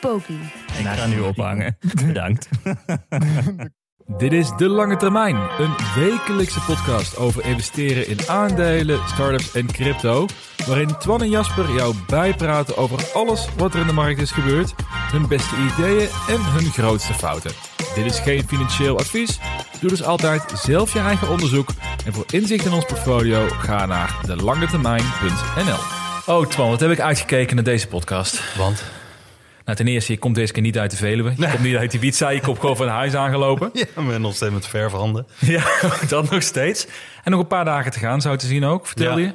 Poki. Ik ga nu ophangen. Bedankt. Dit is De Lange Termijn, een wekelijkse podcast over investeren in aandelen, startups en crypto. Waarin Twan en Jasper jou bijpraten over alles wat er in de markt is gebeurd, hun beste ideeën en hun grootste fouten. Dit is geen financieel advies. Doe dus altijd zelf je eigen onderzoek. En voor inzicht in ons portfolio ga naar delangetermijn.nl. Oh Twan, wat heb ik uitgekeken naar deze podcast? Want? Nou, ten eerste, je komt deze keer niet uit de Veluwe. Je komt niet uit Ibiza, je komt gewoon van huis aangelopen. Ja, maar nog steeds met verfhanden. Ja, dat nog steeds. En nog een paar dagen te gaan, zou te zien ook, vertelde Ja. je.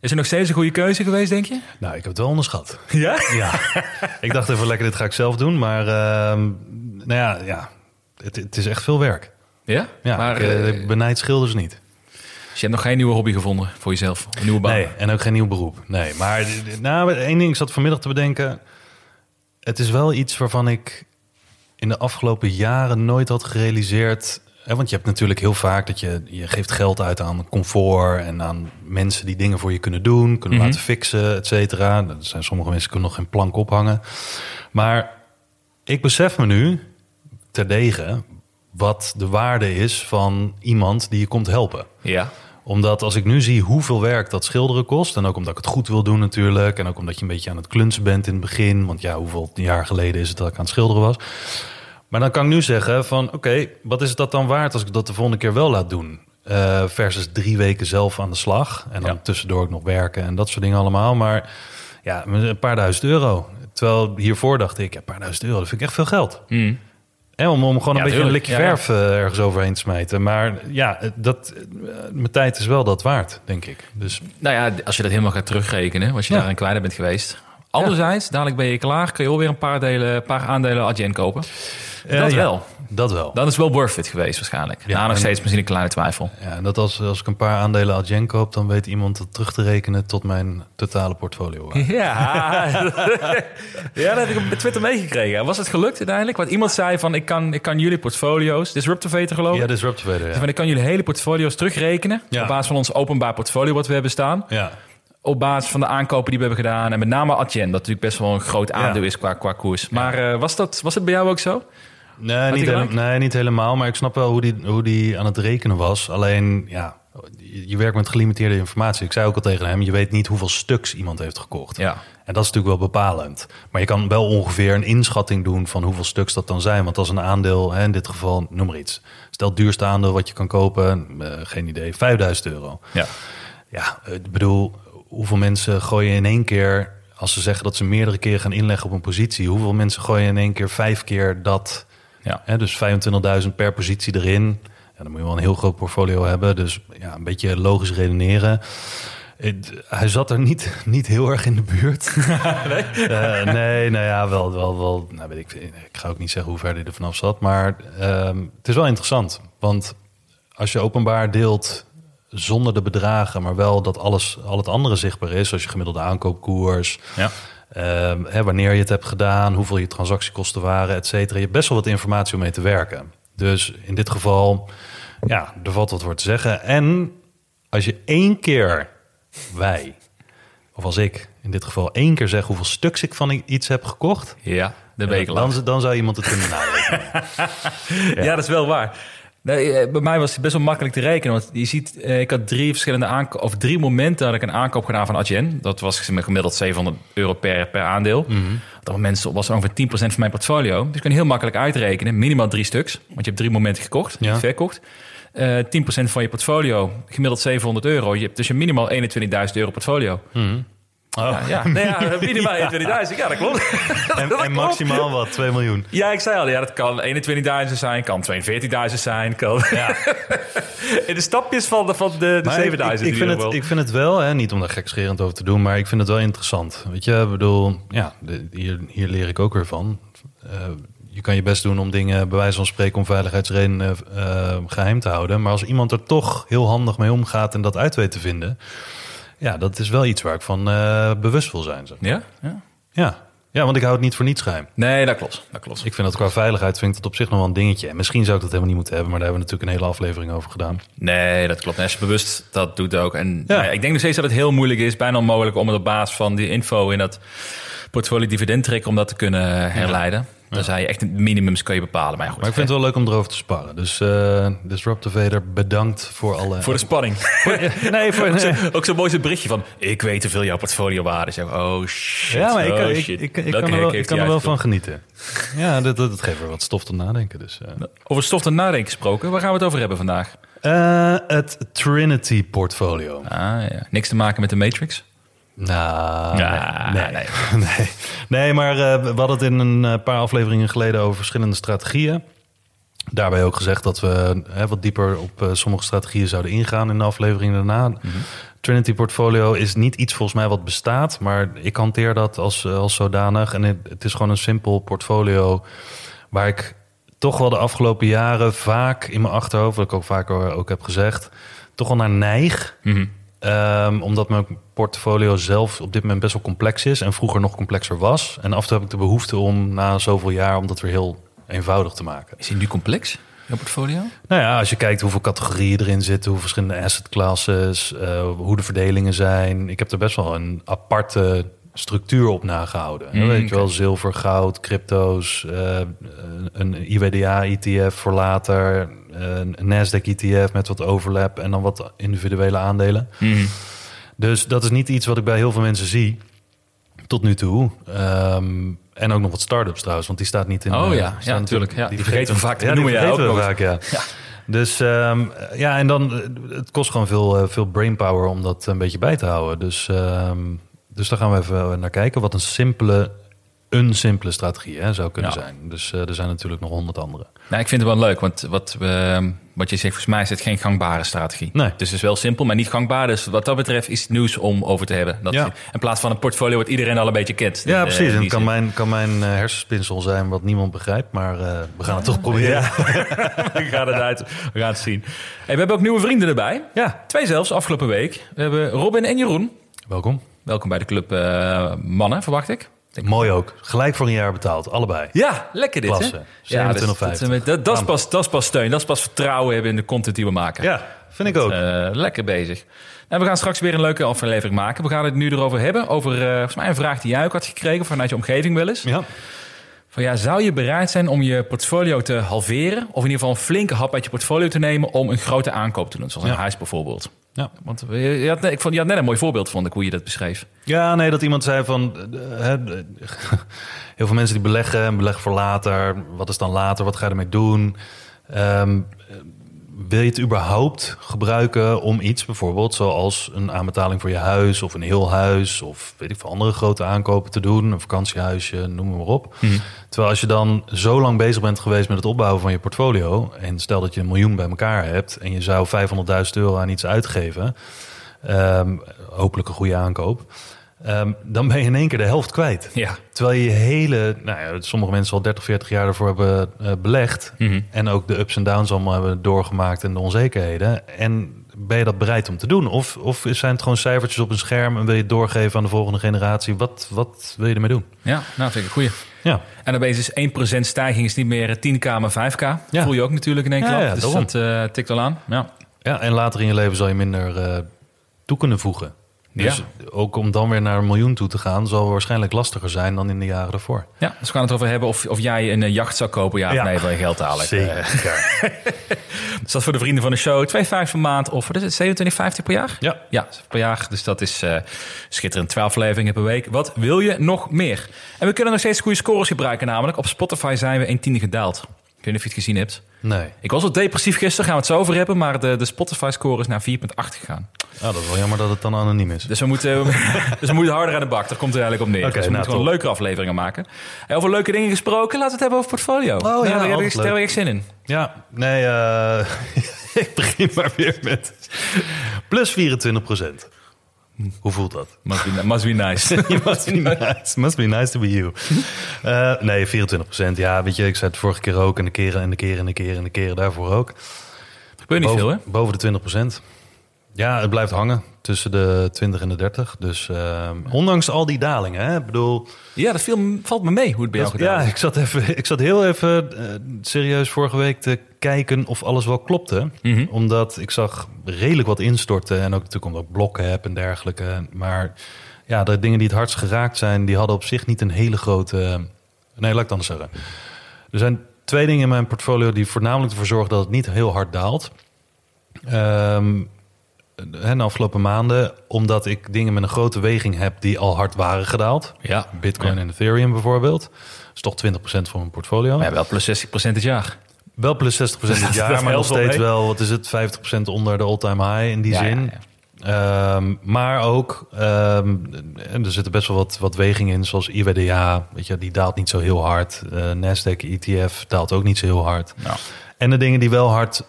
Is er nog steeds een goede keuze geweest, denk je? Nou, ik heb het wel onderschat. Ja? Ja. ik dacht even lekker, dit ga ik zelf doen. Maar ehm, nou ja, ja. Het, het is echt veel werk. Ja? Ja, maar ik, eh, eh, ik benijd schilders niet. dus je hebt nog geen nieuwe hobby gevonden voor jezelf? Een nieuwe baan? Nee, en ook geen nieuw beroep. Nee, maar nou, één ding, ik zat vanmiddag te bedenken. Het is wel iets waarvan ik in de afgelopen jaren nooit had gerealiseerd. Hè, want je hebt natuurlijk heel vaak dat je, je geeft geld uit aan comfort en aan mensen die dingen voor je kunnen doen, kunnen Mhm. laten fixen, et cetera. Er zijn sommige mensen die kunnen nog geen plank ophangen. Maar ik besef me nu terdege wat de waarde is van iemand die je komt helpen Ja. Omdat als ik nu zie hoeveel werk dat schilderen kost... en ook omdat ik het goed wil doen natuurlijk... en ook omdat je een beetje aan het klunsen bent in het begin... want ja, hoeveel jaar geleden is het dat ik aan het schilderen was... maar dan kan ik nu zeggen van... oké, wat is het dat dan waard als ik dat de volgende keer wel laat doen... Eh, versus drie weken zelf aan de slag... en dan Ja. tussendoor ook nog werken en dat soort dingen allemaal... maar ja, een paar duizend euro... Terwijl hiervoor dacht ik, ja, een paar duizend euro, dat vind ik echt veel geld. Mm. Om, om gewoon Ja, een beetje tuurlijk, een likje ja, verf eh, ergens overheen te smijten. Maar ja, dat, eh, mijn tijd is wel dat waard, denk ik. Dus Nou ja, als je dat helemaal gaat terugrekenen, als je Ja. daar een kleiner bent geweest. Anderzijds, dadelijk ben je klaar, kun je alweer een paar, delen, een paar aandelen Adyen kopen. Eh, dat ja, wel. Dat wel. Dan is het wel worth it geweest waarschijnlijk. Ja, nog steeds misschien een kleine twijfel. Ja, en dat als, als ik een paar aandelen Adyen koop, dan weet iemand dat terug te rekenen tot mijn totale portfolio. Ja, ja dat heb ik op Twitter meegekregen. Was het gelukt uiteindelijk? Want iemand zei van, ik kan, ik kan jullie portfolio's, Disruptivator geloof ik. Ja, Disruptive Trader, ja. Van, ik kan jullie hele portfolio's terugrekenen. Ja. Op basis van ons openbaar portfolio wat we hebben staan. Ja. Op basis van de aankopen die we hebben gedaan. En met name Adyen, dat natuurlijk best wel een groot aandeel is qua, qua koers. Maar eh, was, dat, was het bij jou ook zo? Nee, niet hele- nee, niet helemaal. Maar ik snap wel hoe die, hoe die aan het rekenen was. Alleen, ja, je, je werkt met gelimiteerde informatie. Ik zei ook al tegen hem, je weet niet hoeveel stuks iemand heeft gekocht. Ja. En dat is natuurlijk wel bepalend. Maar je kan wel ongeveer een inschatting doen van hoeveel stuks dat dan zijn. Want als een aandeel, hè, in dit geval, noem maar iets. Stel het duurste aandeel wat je kan kopen, eh, geen idee, 5000 euro. Ja. Ja, eh, ik bedoel, hoeveel mensen gooien in één keer... als ze zeggen dat ze meerdere keren gaan inleggen op een positie... hoeveel mensen gooien in één keer vijf keer dat... Ja. Hè, dus 25.000 per positie erin. Ja, dan moet je wel een heel groot portfolio hebben. Dus ja, een beetje logisch redeneren. Hij zat er niet, niet heel erg in de buurt. nee? nee, nou ja, wel, wel, wel. Nou, weet ik, ik ga ook niet zeggen hoe ver hij er vanaf zat. Maar ehm, het is wel interessant. Want als je openbaar deelt zonder de bedragen, maar wel dat alles, al het andere zichtbaar is, zoals je gemiddelde aankoopkoers, Ja. Ehm, hè, wanneer je het hebt gedaan, hoeveel je transactiekosten waren, et cetera. Je hebt best wel wat informatie om mee te werken. Dus in dit geval, ja, er valt wat voor te zeggen. En als je één keer, wij, of als ik in dit geval één keer zeg hoeveel stuks ik van iets heb gekocht, Ja, de week dan, dan zou iemand het kunnen narekenen. Ja. dat is wel waar. Nee, eh, bij mij was het best wel makkelijk te rekenen. Want je ziet, eh, ik had drie verschillende aankopen, of drie momenten dat ik een aankoop gedaan van Adyen. Dat was gemiddeld 700 euro per, per aandeel. Mhm. Op dat moment was ongeveer 10% van mijn portfolio. Dus ik kan heel makkelijk uitrekenen. Minimaal drie stuks. Want je hebt drie momenten gekocht, Ja. verkocht. Eh 10% van je portfolio, gemiddeld 700 euro. Je hebt dus een minimaal 21.000 euro portfolio. Oh. Ja, ja. Nee, ja minimaal 21.000. Ja, dat klopt. En, Dat en klopt. maximaal wat, 2 miljoen. Ja, ik zei al, ja, dat kan 21.000 zijn, kan 42.000 zijn, kan... Ja. In de stapjes van de, van de, de Maar ik- 7000. Ik, ik, vind het, ik vind het wel, hè, niet om daar gekscherend over te doen, maar ik vind het wel interessant. Weet je, ik bedoel, ja, de- hier, hier leer ik ook weer van. Eh, je kan je best doen om dingen, bij wijze van spreken, om veiligheidsredenen eh, geheim te houden. Maar als iemand er toch heel handig mee omgaat en dat uit weet te vinden, ja, dat is wel iets waar ik van eh, bewust wil zijn. Zeg. Ja? ja? Ja. ja, want ik hou het niet voor niets geheim. Nee, dat klopt. Dat klopt. Ik vind dat qua veiligheid vind ik dat op zich nog wel een dingetje. En misschien zou ik dat helemaal niet moeten hebben, maar daar hebben we natuurlijk een hele aflevering over gedaan. Nee, dat klopt. En als je bewust dat doet ook. En Ja. nou ja, ik denk nog steeds dat het heel moeilijk is, bijna onmogelijk om het op basis van die info in dat portfolio dividend trekken, om dat te kunnen herleiden. Dan zou je echt een minimums kun je bepalen. Maar ja, goed. Maar ik vind het wel leuk om erover te sparren. Dus eh Disruptive Vader, bedankt voor alle... voor de spanning. nee, voor... ook, zo, ook zo'n mooi zo'n berichtje van, ik weet hoeveel jouw portfolio waard is. Oh shit. Ja, maar ik, oh, kan- ik, shit. ik, ik, Welke kan er wel, kan er van genieten. Ja, dat, dat, dat geeft weer wat stof tot nadenken. Dus, eh. Over stof te nadenken gesproken, waar gaan we het over hebben vandaag? Eh, het Trinity portfolio. Ah ja, niks te maken met de Matrix. Nou, nee. nee. Nee. nee. maar eh, we hadden het in een eh, paar afleveringen geleden over verschillende strategieën. Daarbij ook gezegd dat we hè, wat dieper op eh, sommige strategieën zouden ingaan in de aflevering daarna. Trinity Portfolio is niet iets volgens mij wat bestaat, maar ik hanteer dat als, als zodanig. En het, het is gewoon een simpel portfolio waar ik toch wel de afgelopen jaren vaak in mijn achterhoofd, wat ik ook vaker ook heb gezegd, toch wel naar neig. Ehm, omdat mijn portfolio zelf op dit moment best wel complex is en vroeger nog complexer was. En af en toe heb ik de behoefte om na zoveel jaar om dat weer heel eenvoudig te maken. Is hij nu complex, jouw portfolio? Nou ja, als je kijkt hoeveel categorieën erin zitten, hoe verschillende asset classes, eh, hoe de verdelingen zijn. Ik heb er best wel een aparte structuur op nagehouden. Mm, Weet je wel, zilver, goud, crypto's, eh, een IWDA-ETF voor later, een Nasdaq-ETF met wat overlap en dan wat individuele aandelen. Dus dat is niet iets wat ik bij heel veel mensen zie tot nu toe. Ehm, en ook nog wat start-ups trouwens, want die staat niet in. Oh eh, ja, ja, natuurlijk. Ja, die vergeten vergeten we vaak te ja, benoemen, die ja, ook we vaak, ja. Dus ehm, ja, en dan, eh, het kost gewoon veel, veel brainpower om dat een beetje bij te houden. Dus, ehm, dus daar gaan we even naar kijken. Wat een simpele, een simpele strategie hè, zou kunnen Ja. zijn. Dus eh, er zijn natuurlijk nog honderd andere. Nou, ik vind het wel leuk, want wat, wat je zegt, volgens mij is het geen gangbare strategie. Nee. Dus het is wel simpel, maar niet gangbaar. Dus wat dat betreft is het nieuws om over te hebben. Dat Ja. In plaats van een portfolio wat iedereen al een beetje kent. Ja, Eh, precies. En het kan mijn, kan mijn eh, hersenspinsel zijn wat niemand begrijpt. Maar eh, we gaan het toch proberen. we gaan het uit. We gaan het zien. Hey, we hebben ook nieuwe vrienden erbij. Ja. Twee zelfs, afgelopen week. We hebben Robin en Jeroen. Welkom. Welkom bij de club eh, Mannen, verwacht ik. Mooi ook. Gelijk voor een jaar betaald. Allebei. Ja, lekker dit, Klasse. hè? 27,50. dat, dat, dat, is pas, dat is pas steun. Dat is pas vertrouwen hebben in de content die we maken. Ja, vind ik ook. Eh, lekker bezig. En we gaan straks weer een leuke aflevering maken. We gaan het nu erover hebben. Over eh, volgens mij een vraag die jij ook had gekregen vanuit je omgeving wel eens. ja. Van ja, zou je bereid zijn om je portfolio te halveren? Of in ieder geval een flinke hap uit je portfolio te nemen om een grote aankoop te doen. Zoals een Ja. huis bijvoorbeeld. Ja. Want je, je had, ik vond, je had net een mooi voorbeeld, vond ik, hoe je dat beschreef. Ja, nee, dat iemand zei van... eh, eh, heel veel mensen die beleggen en beleggen voor later. Wat is dan later? Wat ga je ermee doen? Ehm, eh, wil je het überhaupt gebruiken om iets bijvoorbeeld... zoals een aanbetaling voor je huis of een heel huis... of weet ik veel, andere grote aankopen te doen. Een vakantiehuisje, noem maar op. Terwijl als je dan zo lang bezig bent geweest met het opbouwen van je portfolio... en stel dat je een miljoen bij elkaar hebt... en je zou 500.000 euro aan iets uitgeven... Ehm, hopelijk een goede aankoop. Ehm, dan ben je in één keer de helft kwijt. Ja. Terwijl je je hele, nou ja, sommige mensen al 30, 40 jaar ervoor hebben eh, belegd. Mhm. En ook de ups en downs allemaal hebben doorgemaakt en de onzekerheden. En ben je dat bereid om te doen? Of, of zijn het gewoon cijfertjes op een scherm en wil je het doorgeven aan de volgende generatie? Wat, wat wil je ermee doen? Ja, nou vind ik een goeie. Ja, En dan is dus 1% stijging is niet meer 10k, maar 5k. Ja. Voel je ook natuurlijk in één klap. ja, dus daarom. dat eh, tikt wel aan. Ja. ja, en later in je leven zal je minder eh, toe kunnen voegen. Dus Ja. ook om dan weer naar een miljoen toe te gaan, zal waarschijnlijk lastiger zijn dan in de jaren daarvoor. ja, dus we gaan het over hebben of, of jij een eh, jacht zou kopen, ja, Ja. nee, van je geld halen. Zeker. Dus dat is voor de vrienden van de show. 2,50 per maand of wat is het, 27,50 per jaar? Ja. Ja, per jaar. Dus dat is eh, schitterend. 12 afleveringen per week. Wat wil je nog meer? En we kunnen nog steeds goede scores gebruiken namelijk. Op Spotify zijn we 1 tiende gedaald. Weet niet of je het gezien hebt. Nee. Ik was wel depressief gisteren, gaan we het zo over hebben. Maar de, de Spotify-score is naar 4,8 gegaan. Ah, dat is wel jammer dat het dan anoniem is. Dus we moeten, dus we moeten harder aan de bak. Daar komt het eigenlijk op neer. Dus we nou, moeten gewoon leuke afleveringen maken. En over leuke dingen gesproken, laten we het hebben over portfolio. Oh, Nou, ja, daar heb ik, altijd daar heb ik zin in. Ja, nee, eh, ik begin maar weer met plus 24 procent. Hoe voelt dat? Must be, must be nice. must be nice. Must be nice to be you. Uh, nee, 24 procent. Ja, weet je, ik zei het vorige keer ook. En de keren en de keren en de keren en de keren daarvoor ook. Gebeurt niet boven, veel, hè? Boven de 20 procent. Ja, het blijft hangen tussen de 20 en de 30. Dus uh, ondanks al die dalingen, hè? Ik bedoel... Ja, dat viel, valt me mee hoe het bij jou gedaan Ja, ik zat, even, ik zat heel even uh, serieus vorige week te kijken of alles wel klopte. Mhm. Omdat ik zag redelijk wat instorten. En ook natuurlijk omdat ik blokken heb en dergelijke. Maar ja, de dingen die het hardst geraakt zijn... die hadden op zich niet een hele grote... Nee, laat ik het anders zeggen. Er zijn twee dingen in mijn portfolio... die voornamelijk ervoor zorgen dat het niet heel hard daalt. Um, de afgelopen maanden, omdat ik dingen met een grote weging heb die al hard waren gedaald. Ja. Bitcoin ja. en Ethereum bijvoorbeeld. Dat is toch 20% van mijn portfolio. Maar ja, wel plus 60% het jaar. Wel plus 60% het jaar, maar nog steeds mee. wel, wat is het, 50% onder de all-time high in die Ja, zin. Um, maar ook, um, en er zitten best wel wat, wat weging in, zoals IWDA, weet je, die daalt niet zo heel hard. Uh, Nasdaq ETF daalt ook niet zo heel hard. Ja. En de dingen die wel hard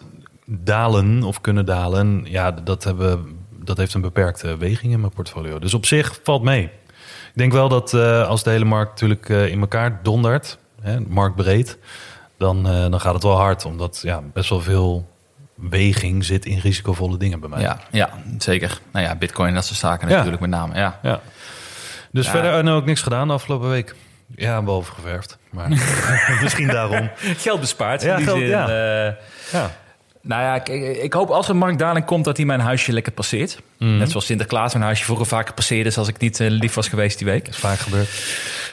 dalen of kunnen dalen, ja, dat, hebben, dat heeft een beperkte weging in mijn portfolio. Dus op zich valt mee. Ik denk wel dat uh, als de hele markt natuurlijk uh, in elkaar dondert, hè, marktbreed, dan, uh, dan gaat het wel hard. Omdat ja, best wel veel weging zit in risicovolle dingen bij mij. Ja, ja zeker. Nou ja, bitcoin en dat soort zaken Ja. natuurlijk met name. Ja. Ja. Dus Ja. verder en ook niks gedaan de afgelopen week. Ja, behalve geverfd. Maar misschien daarom. Geld bespaard Ja, in die geld, zin. ja. eh, Ja. Nou ja, ik, ik hoop als er marktdaling komt dat hij mijn huisje lekker passeert. Mhm. Net zoals Sinterklaas mijn huisje vroeger vaker passeerde... als ik niet eh, lief was geweest die week. Is vaak gebeurd.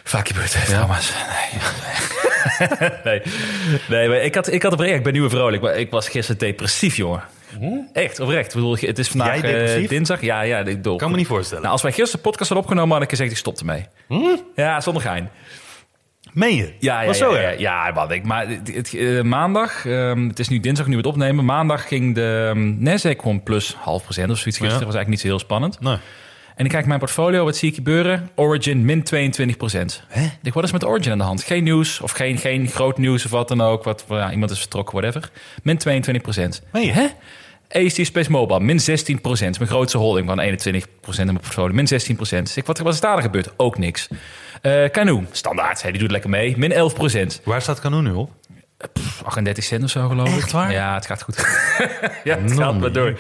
Vaak gebeurd, trouwens. Nee. nee. nee, maar ik had, ik had oprecht, ik ben nu weer vrolijk. Maar ik was gisteren depressief, jongen. Echt, oprecht. Ik bedoel, het is vandaag eh, dinsdag. Ja, ja. Ik bedoel, Kan me niet voorstellen. Nou, als wij gisteren de podcast hadden opgenomen, had ik gezegd, ik stop ermee. Ja, zonder gein. Meen je? Ja, ja, zo, ja, ja? ja, wat ik. Maar eh, maandag, ehm, het is nu dinsdag nu het opnemen. Maandag ging de um, Nasdaq gewoon plus half procent of zoiets. Gisteren was eigenlijk niet zo heel spannend. Nee. En ik kijk mijn portfolio, wat zie ik gebeuren? Origin min 22 procent. Ik wat is met Origin aan de hand? Geen nieuws of geen, geen groot nieuws of wat dan ook. Wat, ja, iemand is vertrokken, whatever. Min 22 procent. Meen je? Hè? AST Space Mobile, min 16 procent. Mijn grootste holding van 21 procent in mijn portfolio. Min 16 procent. Ik, wat, wat is daar gebeurd? Ook niks. Eh Canoe, standaard. Hè, die doet lekker mee. Min 11 procent. Waar staat Canoe nu op? 38 cent of zo, geloof ik. Echt waar? Ja, het gaat goed. ja, het gaat maar door.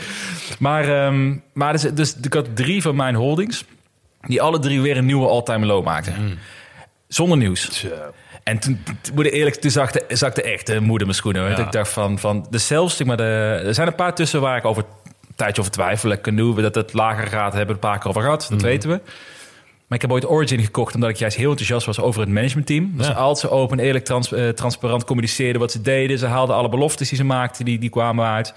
Maar, ehm, maar dus, dus ik had drie van mijn holdings... die alle drie weer een nieuwe all-time low maakten. Zonder nieuws. En toen, moet ik eerlijk, toen zakte, zakte echt de moeder mijn schoenen. Ja. Ik dacht van, van de zelfs, maar de, er zijn een paar tussen waar ik over een tijdje over twijfel. Ik kan we dat het lager gaat, hebben een paar keer over gehad. Dat weten we. Maar ik heb ooit Origin gekocht omdat ik juist heel enthousiast was over het managementteam. Dus Ja. ze open, eerlijk, trans, eh, transparant communiceerden wat ze deden. Ze haalden alle beloftes die ze maakten, die, die kwamen uit.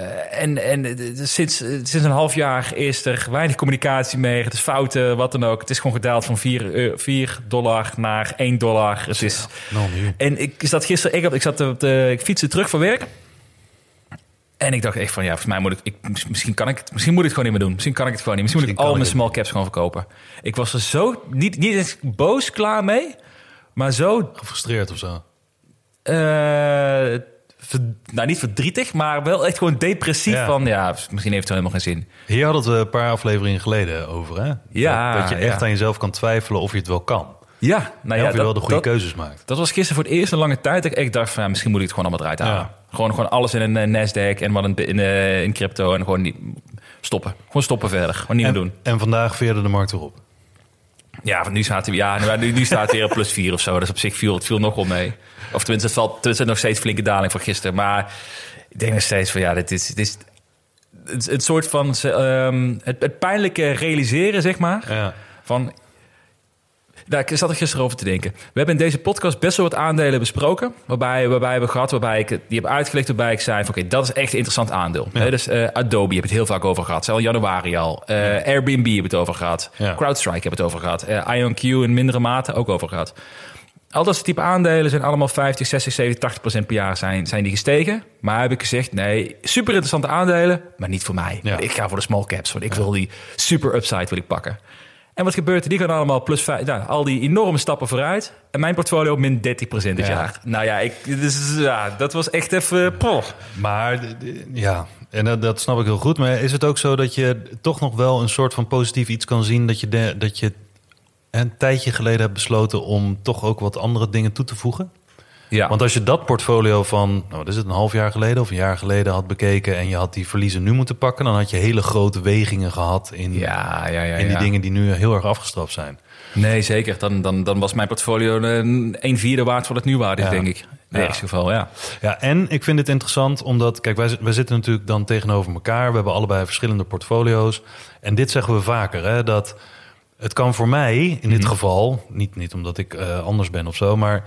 Eh, en en eh, sinds, eh, sinds een half jaar is er weinig communicatie meer. Het is fouten, wat dan ook. Het is gewoon gedaald van 4, eh, 4 dollar naar 1 dollar. Het is, Nou, en ik zat gisteren, ik, had, ik, zat op de, ik fietste terug van werk. En ik dacht echt van, ja, volgens mij moet ik, ik misschien kan ik het, misschien moet ik het gewoon niet meer doen. Misschien kan ik het gewoon niet. Misschien, Misschien moet ik al mijn small caps gewoon verkopen. Ik was er zo, niet, niet eens boos klaar mee, maar zo, Gefrustreerd of zo? eh, nou niet verdrietig, maar wel echt gewoon depressief Ja. van, ja, misschien heeft het helemaal geen zin. Hier hadden we een paar afleveringen geleden over, hè? Ja, Dat, dat je echt ja. aan jezelf kan twijfelen of je het wel kan. Ja, nou ja, of je wel de goede dat, keuzes maakt. dat was gisteren voor het eerst een lange tijd dat ik echt dacht van, misschien moet ik het gewoon allemaal eruit halen. Ja. Gewoon, gewoon alles in een eh, Nasdaq en wat in, in, eh, in crypto en gewoon niet stoppen. Gewoon stoppen verder. Gewoon niet meer doen. En, en vandaag veerde de markt erop. Ja, nu staat hij, ja, nu, nu staat hij weer op plus 4 of zo. Dus op zich viel het viel nog wel mee. Of tenminste, het valt tenminste nog steeds flinke daling van gisteren. Maar ik denk nog steeds van ja, dit is, dit is het, het soort van ehm, het, het pijnlijke realiseren, zeg maar. Ja. Van, daar ik zat er gisteren over te denken. We hebben in deze podcast best wel wat aandelen besproken. Waarbij, waarbij we gehad, waarbij ik die heb uitgelegd, waarbij ik zei: van, Oké, dat is echt een interessant aandeel. Ja. Dus eh, Adobe heb het heel vaak over gehad. Zelfs januari al. Eh, Airbnb heb het over gehad. Ja. CrowdStrike heb het over gehad. Eh, IonQ in mindere mate ook over gehad. Al dat soort type aandelen zijn allemaal 50, 60, 70, 80 procent per jaar zijn, zijn die gestegen. Maar heb ik gezegd, nee, super interessante aandelen, maar niet voor mij. Ja. Ik ga voor de small caps, want ik wil die super upside wil ik pakken. En wat gebeurt er? Die gaan allemaal plus vijf, nou, al die enorme stappen vooruit. En mijn portfolio min 30% dit Ja. jaar. Nou ja, ik, dus, ja, dat was echt even... poh. Maar ja, en dat, dat snap ik heel goed. Maar is het ook zo dat je toch nog wel een soort van positief iets kan zien... dat je, de, dat je een tijdje geleden hebt besloten om toch ook wat andere dingen toe te voegen? Ja, Want als je dat portfolio van, nou, wat is het, een half jaar geleden of een jaar geleden had bekeken... en je had die verliezen nu moeten pakken... dan had je hele grote wegingen gehad in, ja, ja, ja. in die ja. dingen die nu heel erg afgestraft zijn. Nee, zeker. Dan, dan, dan was mijn portfolio een, een vierde waard wat het nu waard is, Ja. denk ik. In Ja. geval, ja. Ja, en ik vind het interessant omdat, kijk, wij, zi- wij zitten natuurlijk dan tegenover elkaar. We hebben allebei verschillende portfolio's. En dit zeggen we vaker, hè, dat het kan voor mij in dit geval, niet, niet omdat ik eh, anders ben of zo, maar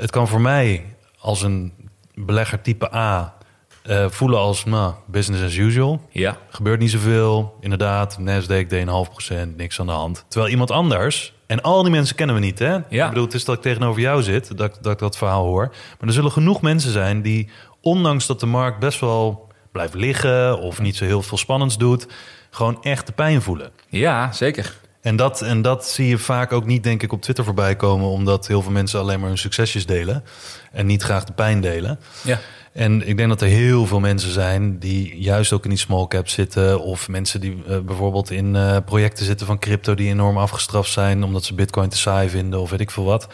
het kan voor mij als een belegger type A eh, voelen als nou, business as usual. Ja, Gebeurt niet zoveel. Inderdaad, Nasdaq deed een half procent, niks aan de hand. Terwijl iemand anders, en al die mensen kennen we niet, hè? Ja. Ik bedoel, het is dat ik tegenover jou zit, dat, dat ik dat verhaal hoor. Maar er zullen genoeg mensen zijn die, ondanks dat de markt best wel blijft liggen... of niet zo heel veel spannends doet, gewoon echt de pijn voelen. ja zeker. En dat, en dat zie je vaak ook niet, denk ik, op Twitter voorbij komen... omdat heel veel mensen alleen maar hun succesjes delen... en niet graag de pijn delen. Ja. En ik denk dat er heel veel mensen zijn die juist ook in die small cap zitten. Of mensen die eh, bijvoorbeeld in eh, projecten zitten van crypto die enorm afgestraft zijn. Omdat ze bitcoin te saai vinden of weet ik veel wat.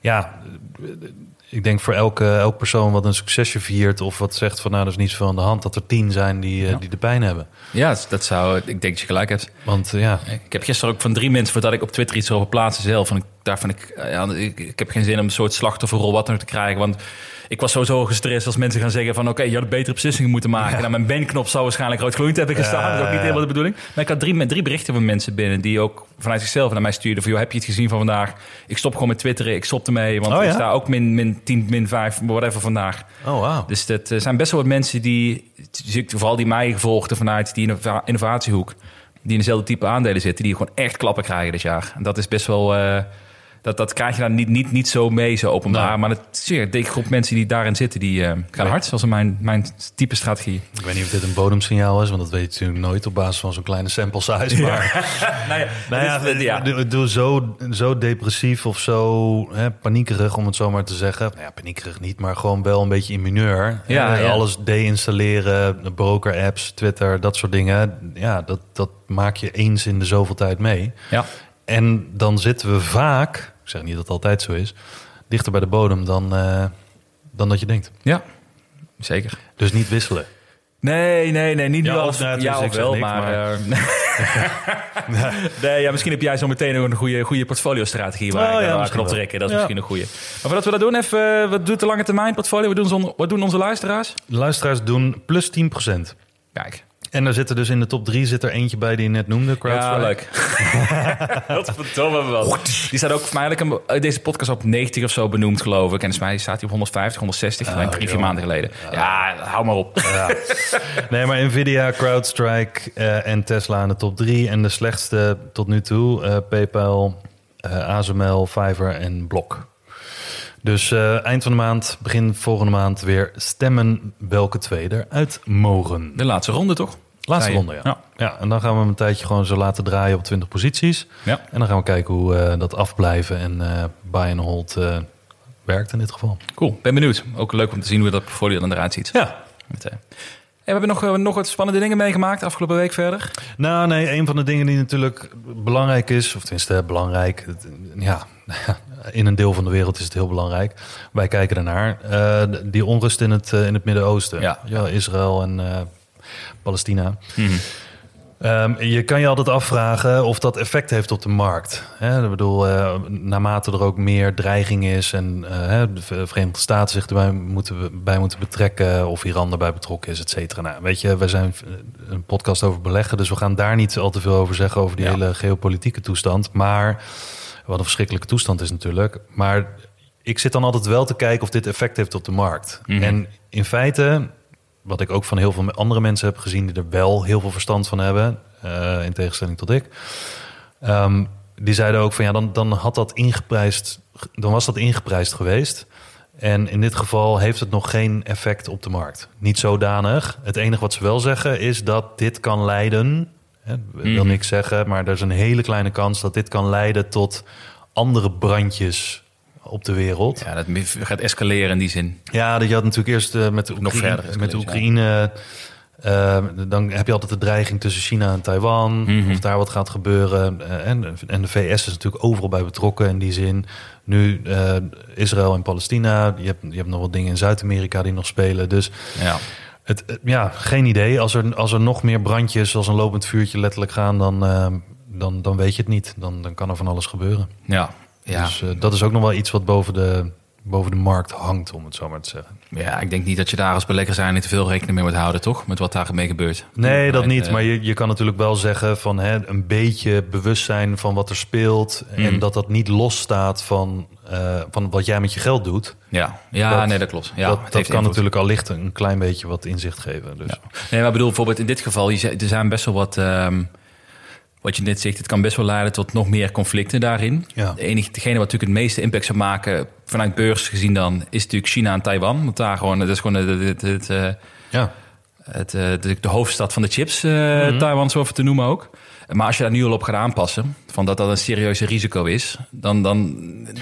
Ja, ik denk voor elke, elk persoon wat een succesje viert. Of wat zegt van nou, er is niets aan de hand. Dat er tien zijn die, eh, Ja. die de pijn hebben. Ja, dat zou... Ik denk dat je gelijk hebt. Want ja, Ik heb gisteren ook van drie mensen voordat ik op Twitter iets over plaatsen zelf. En ik, daarvan ik, eh, ja, ik, ik heb geen zin om een soort slachtofferrol wat ook te krijgen. Want ik was sowieso gestrest als mensen gaan zeggen van... oké, je had betere beslissingen moeten maken. Nou, mijn banknop zou waarschijnlijk rood gloeiend hebben gestaan. dat is ook niet helemaal de bedoeling. Maar ik had drie, met drie berichten van mensen binnen... die ook vanuit zichzelf naar mij stuurden van... joh, heb je het gezien van vandaag? Ik stop gewoon met twitteren, ik stop ermee. Want Oh, ik ja? sta ook min, min 10, min 5, whatever vandaag. oh. Dus dat eh, zijn best wel wat mensen die, vooral die mij volgden vanuit die innova- innovatiehoek, die in dezelfde type aandelen zitten, die gewoon echt klappen krijgen dit jaar. En dat is best wel, eh, dat, dat krijg je dan niet, niet, niet zo mee, zo openbaar. Maar het een dikke groep mensen die daarin zitten, die eh, gaan hard, zoals mijn, mijn type strategie. Ik weet niet of dit een bodemsignaal is, want dat weet je natuurlijk nooit op basis van zo'n kleine sample size. Maar nou ja, Nou ja, dit is- ja. doe, doe zo, zo depressief of zo hè, paniekerig, om het zo maar te zeggen. Nou ja, paniekerig niet, maar gewoon wel een beetje in mineur. Ja, ja. Alles deinstalleren, broker-apps, Twitter, dat soort dingen. Ja, dat, dat maak je eens in de zoveel tijd mee. ja. En dan zitten we vaak, ik zeg niet dat het altijd zo is, dichter bij de bodem dan, eh, dan dat je denkt. ja, zeker. Dus niet wisselen. Nee, nee, nee, niet Ja, nu ja, dus zeg wel, niks, maar... maar- eh, nee, ja, misschien heb jij zo meteen nog een goede, goede portfolio-strategie waar Oh, ik ja, kan wel. optrekken. Dat is Ja. misschien een goede. Maar voordat we dat doen, even, eh, wat doet de lange termijn portfolio? Wat doen, onze, wat doen onze luisteraars? De luisteraars doen plus 10%. Kijk, En er zit er dus in de top 3 zit er eentje bij die je net noemde, ja, CrowdStrike. leuk. Wat verdomme wel. Die staat ook voor mij eigenlijk een- deze podcast op 90 of zo benoemd, geloof ik. En volgens mij staat hij op 150, 160, Ah, een drie, vier maanden geleden. Ja, hou maar op. Nee, maar Nvidia, CrowdStrike eh, en Tesla in de top 3. En de slechtste tot nu toe, eh, PayPal, eh ASML, Fiverr en Block. Dus eh, eind van de maand, begin volgende maand weer stemmen welke twee eruit mogen. De laatste ronde, toch? Laatste ronde, ja. Ja. ja. En dan gaan we hem een tijdje gewoon zo laten draaien op 20 posities. Ja. En dan gaan we kijken hoe eh, dat afblijven en eh buy and hold werkt in dit geval. Cool, ben benieuwd. Ook leuk om te zien hoe dat portfolio dan eruit ziet. Ja, Met, eh, En we hebben nog, nog wat spannende dingen meegemaakt afgelopen week verder. Nou, nee, een van de dingen die natuurlijk belangrijk is, of tenminste belangrijk, ja, in een deel van de wereld is het heel belangrijk. Wij kijken ernaar. Eh, die onrust in het, eh, in het Midden-Oosten, Ja. ja, Israël en eh, Palestina. Ehm, je kan je altijd afvragen of dat effect heeft op de markt. Hè, ik bedoel, naarmate er ook meer dreiging is en hè, de Ver- Verenigde Staten zich erbij moeten, bij moeten betrekken, of Iran erbij betrokken is, et cetera. Nou, weet je, wij zijn een podcast over beleggen, dus we gaan daar niet al te veel over zeggen over die Ja. hele geopolitieke toestand. Maar wat een verschrikkelijke toestand is natuurlijk. Maar ik zit dan altijd wel te kijken of dit effect heeft op de markt. Mhm. En in feite, wat ik ook van heel veel andere mensen heb gezien die er wel heel veel verstand van hebben, eh, in tegenstelling tot ik. ehm, die zeiden ook van ja, dan, dan had dat ingeprijsd, dan was dat ingeprijsd geweest. En in dit geval heeft het nog geen effect op de markt. Niet zodanig. Het enige wat ze wel zeggen is dat dit kan leiden Hè, wil Mhm. niks zeggen, maar er is een hele kleine kans dat dit kan leiden tot andere brandjes op de wereld. Ja, dat gaat escaleren in die zin. Ja, dat je had natuurlijk eerst eh, met de Nog Oekraïne, met de Oekraïne eh, dan heb je altijd de dreiging tussen China en Taiwan. Mhm. Of daar wat gaat gebeuren. Eh, en, en de VS is natuurlijk overal bij betrokken in die zin. Nu Israël en Palestina. Je hebt, je hebt nog wat dingen in Zuid-Amerika die nog spelen. Dus Ja. Het, het- ja, geen idee. Als er, als er nog meer brandjes als een lopend vuurtje letterlijk gaan... dan, eh, dan, dan weet je het niet. Dan, dan kan er van alles gebeuren. Ja. Ja. Dus eh, dat is ook nog wel iets wat boven de, boven de markt hangt, om het zo maar te zeggen. ja, ik denk niet dat je daar als belegger zijn niet te veel rekening mee moet houden, toch? Met wat daar mee gebeurt. Nee, dat niet. Eh, Maar je, je kan natuurlijk wel zeggen van hè, een beetje bewustzijn van wat er speelt. Mm. En dat dat niet losstaat van, eh, van wat jij met je geld doet. Ja, ja Dat- nee, dat klopt. Ja, dat kan invloed. natuurlijk al licht een klein beetje wat inzicht geven. Dus. Ja. Nee, maar ik bedoel, bijvoorbeeld in dit geval, er zijn best wel wat... ehm, wat je net zegt, het kan best wel leiden tot nog meer conflicten daarin. Ja. De enige, degene wat natuurlijk het meeste impact zou maken, vanuit beurs gezien dan, is natuurlijk China en Taiwan. Want daar gewoon, dat is gewoon het, het, het, eh, Ja. het, eh, de, de hoofdstad van de chips, eh Mhm. Taiwan zo even te noemen ook. Maar als je daar nu al op gaat aanpassen, van dat dat een serieuze risico is, dan, dan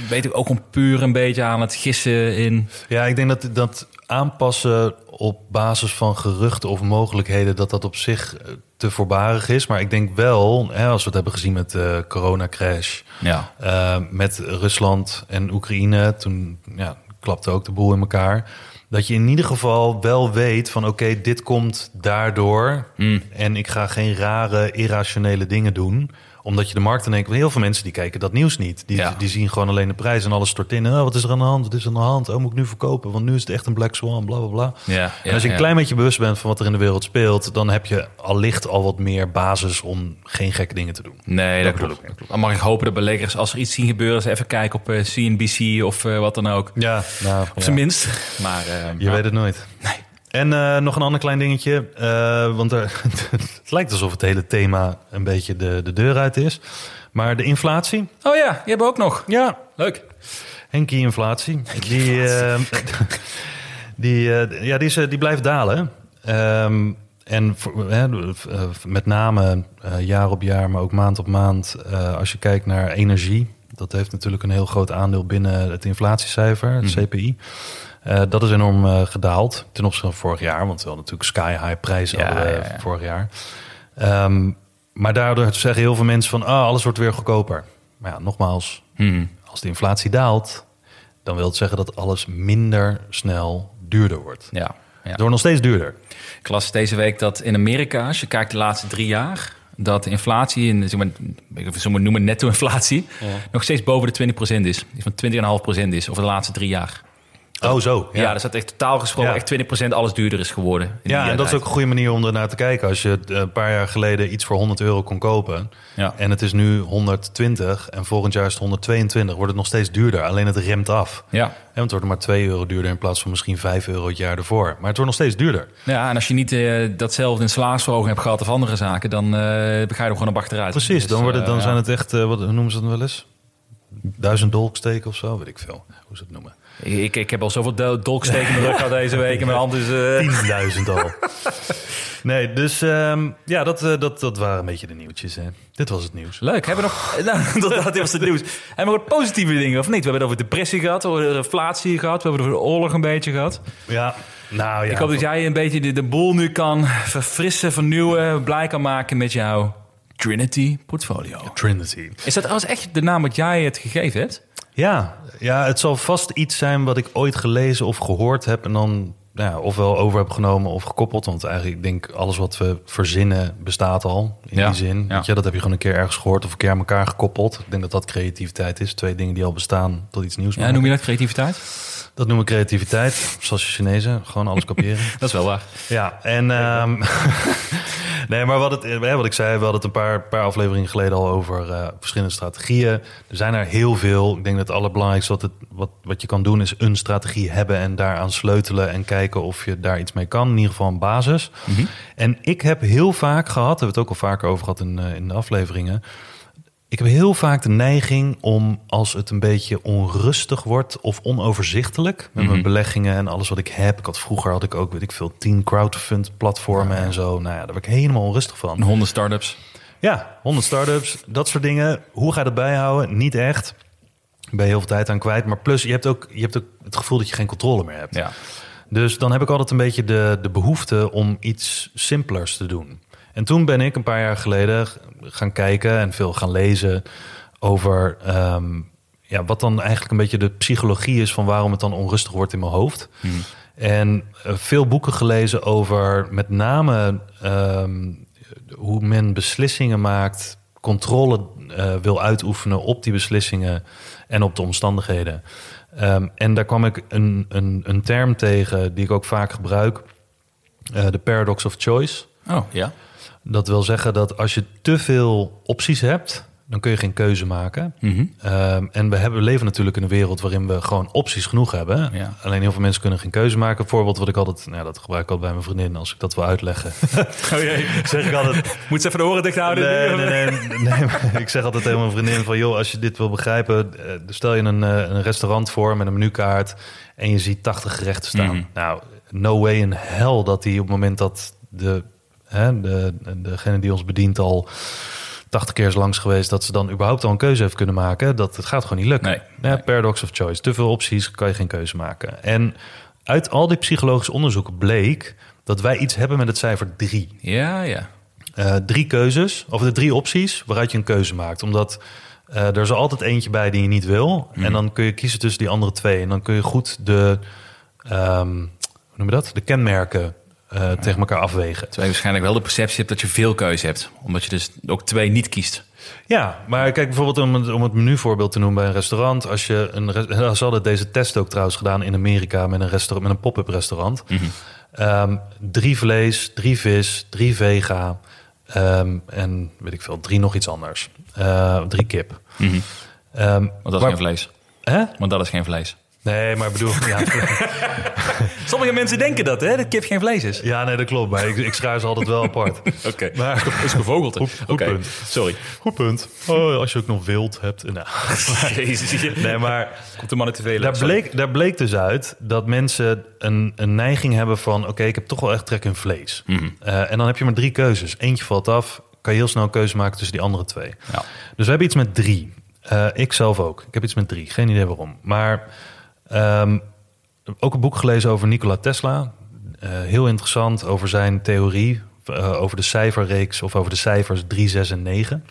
weet ik ook gewoon puur een beetje aan het gissen in. ja, ik denk dat, dat aanpassen op basis van geruchten of mogelijkheden... dat dat op zich te voorbarig is. Maar ik denk wel, hè, als we het hebben gezien met de coronacrash... Ja, Uh, met Rusland en Oekraïne. Toen ja, klapte ook de boel in elkaar. Dat je in ieder geval wel weet van oké, dit komt daardoor. Mm. En ik ga geen rare, irrationele dingen doen. Omdat je de markt in één keer... Heel veel mensen die kijken dat nieuws niet. Die, Ja. die zien gewoon alleen de prijs en alles stort in. Oh, wat is er aan de hand? Wat is er aan de hand? Oh, moet ik nu verkopen? Want nu is het echt een black swan, bla, bla, bla. ja, en als je een klein beetje bewust bent van wat er in de wereld speelt... dan heb je allicht al wat meer basis om geen gekke dingen te doen. Nee, dat, bedoel klopt. Dat klopt. Dan mag ik hopen dat beleggers, als er iets zien gebeuren, ze even kijken op eh, CNBC of eh, wat dan ook. Ja, nou, Op zijn minst. Maar eh, Je weet het nooit. En eh, nog een ander klein dingetje. eh, want er, het lijkt alsof het hele thema een beetje de, de deur uit is. Maar de inflatie. Oh ja, die hebben we ook nog. Ja, Leuk. Henkie inflatie. Die, eh, die, eh, ja, die, is, eh, die blijft dalen. Ehm, en eh, met name eh, jaar op jaar, maar ook maand op maand. eh, als je kijkt naar energie. Dat heeft natuurlijk een heel groot aandeel binnen het inflatiecijfer, het Mhm. CPI. Eh, dat is enorm eh, gedaald ten opzichte van vorig jaar. Want we hadden natuurlijk sky high prijzen Ja, hadden ja, ja. vorig jaar. Ehm, maar daardoor zeggen heel veel mensen van... Ah, alles wordt weer goedkoper. Maar ja, nogmaals, Hmm. als de inflatie daalt, dan wil het zeggen dat alles minder snel duurder wordt. Ja. ja. Het wordt nog steeds duurder. Ik las deze week dat in Amerika, als je kijkt de laatste drie jaar, dat de inflatie, in, zeg maar, maar noemen netto-inflatie, nog steeds boven de 20% is. Van 20,5% is over de laatste drie jaar. Oh, zo. Ja, Ja, dus dat echt totaal gesproken Ja. echt 20% alles duurder is geworden. in ja en dat is ook een goede manier om er naar te kijken. Als je eh, een paar jaar geleden iets voor 100 euro kon kopen... Ja. en het is nu 120 en volgend jaar is het 122... wordt het nog steeds duurder. Alleen het remt af. Ja. En het wordt maar 2 euro duurder in plaats van misschien 5 euro het jaar ervoor. Maar het wordt nog steeds duurder. ja, en als je niet eh, datzelfde in salarisverhoging hebt gehad of andere zaken, dan eh, ga je er gewoon op achteruit. Precies, Dus, dan, wordt het, dan zijn het echt, wat noemen ze dat wel eens? Duizend dolksteken of zo, weet ik veel. Hoe ze het noemen. Ik, ik heb al zoveel dol- dolksteken in mijn rug gehad deze week en mijn hand is... eh, 10.000 al. Nee, dus ehm, ja, dat, eh, dat, dat waren een beetje de nieuwtjes. Hè. Dit was het nieuws. Leuk. Hebben we nog... Nou, dat, dat was het nieuws. Hebben we wat positieve dingen of niet? We hebben het over depressie gehad, over de inflatie gehad. We hebben het over de oorlog een beetje gehad. Ja, nou ja. Ik hoop dat jij een beetje de, de boel nu kan verfrissen, vernieuwen, blij kan maken met jouw Trinity portfolio. Trinity. Is dat als echt de naam wat jij het gegeven hebt? Ja, ja, het zal vast iets zijn wat ik ooit gelezen of gehoord heb... en dan nou ja, ofwel over heb genomen of gekoppeld. Want eigenlijk, ik denk, alles wat we verzinnen bestaat al. In Ja, die zin. ja. Weet je, dat heb je gewoon een keer ergens gehoord of een keer aan elkaar gekoppeld. Ik denk dat dat creativiteit is. Twee dingen die al bestaan tot iets nieuws Ja, maken. noem je dat creativiteit? Dat noemen we creativiteit. Zoals de Chinezen. Gewoon alles kopiëren. Dat is wel waar. Ja, en... ehm, nee, maar wat, het, eh, wat ik zei, we hadden het een paar, paar afleveringen geleden al over eh, verschillende strategieën. Er zijn er heel veel. Ik denk dat het allerbelangrijkste wat, het, wat, wat je kan doen is een strategie hebben en daaraan sleutelen en kijken of je daar iets mee kan. In ieder geval een basis. En ik heb heel vaak gehad, hebben we het ook al vaker over gehad in, eh, in de afleveringen. Ik heb heel vaak de neiging om als het een beetje onrustig wordt of onoverzichtelijk met mijn beleggingen en alles wat ik heb. Ik had vroeger had ik ook weet ik veel tien crowdfund platformen en zo. Nou ja, daar werd ik helemaal onrustig van. Honden startups. Ja, 100 startups, dat soort dingen. Hoe ga je dat bijhouden? Niet echt. Daar ben je heel veel tijd aan kwijt. Maar plus, je hebt ook, je hebt ook het gevoel dat je geen controle meer hebt. Ja. Dus dan heb ik altijd een beetje de, de behoefte om iets simpelers te doen. En toen ben ik een paar jaar geleden gaan kijken en veel gaan lezen over ehm, ja, wat dan eigenlijk een beetje de psychologie is van waarom het dan onrustig wordt in mijn hoofd. En eh, veel boeken gelezen over met name ehm, hoe men beslissingen maakt, controle eh, wil uitoefenen op die beslissingen en op de omstandigheden. Ehm, en daar kwam ik een, een, een term tegen die ik ook vaak gebruik, eh, de paradox of choice. Oh, ja. Dat wil zeggen dat als je te veel opties hebt, dan kun je geen keuze maken. Mhm. Ehm, en we, hebben, we leven natuurlijk in een wereld waarin we gewoon opties genoeg hebben. Ja. Alleen heel veel mensen kunnen geen keuze maken. Voorbeeld wat ik altijd, nou, dat gebruik ik altijd bij mijn vriendin als ik dat wil uitleggen. Oh jee. zeg ik altijd, Moet ze even de oren dicht houden? Nee, nee, nee, ik zeg altijd tegen mijn vriendin van... joh, als je dit wil begrijpen... eh, stel je een, eh, een restaurant voor met een menukaart... en je ziet 80 gerechten staan. Mhm. Nou, no way in hell dat die op het moment dat de, hè, de, degene die ons bedient al... 80 keer is langs geweest dat ze dan überhaupt al een keuze heeft kunnen maken. Dat het gaat gewoon niet lukken. Nee, Ja, nee. Paradox of choice. Te veel opties kan je geen keuze maken. En uit al die psychologische onderzoeken bleek dat wij iets hebben met het cijfer 3. Ja, ja. Eh, drie keuzes, of de drie opties waaruit je een keuze maakt. Omdat eh, er is altijd eentje bij die je niet wil. En dan kun je kiezen tussen die andere twee. En dan kun je goed de, ehm, hoe noem je dat? De kenmerken eh, tegen elkaar afwegen. Terwijl je waarschijnlijk wel de perceptie hebt dat je veel keuze hebt. Omdat je dus ook twee niet kiest. Ja, maar kijk bijvoorbeeld om het, om het menuvoorbeeld te noemen bij een restaurant. Als je een, ze hadden deze test ook trouwens gedaan in Amerika met een, restaurant, met een pop-up restaurant. Ehm, drie vlees, drie vis, drie vega ehm, en weet ik veel, drie nog iets anders. Eh, drie kip. Ehm, Want dat is waar- geen vlees. Hè? Want dat is geen vlees. Nee, maar ik bedoel, ja, Sommige mensen denken dat, hè? Dat kip geen vlees is. ja, nee, dat klopt. Maar ik, ik schuif ze altijd wel apart. Oké. Maar is gevogelte. Goed- goed Oké, punt. sorry. goed punt. Oh, als je ook nog wild hebt. Nou, Jezus, nee, maar Komt de man te veel. Daar bleek, daar bleek dus uit dat mensen een, een neiging hebben van... oké, ik heb toch wel echt trek in vlees. Eh, en dan heb je maar drie keuzes. Eentje valt af, kan je heel snel een keuze maken tussen die andere twee. Ja. Dus we hebben iets met drie. Eh, ik zelf ook. Ik heb iets met drie. Geen idee waarom. Maar ehm, ook een boek gelezen over Nikola Tesla. Eh, heel interessant over zijn theorie... eh, over de cijferreeks of over de cijfers 3, 6 en 9.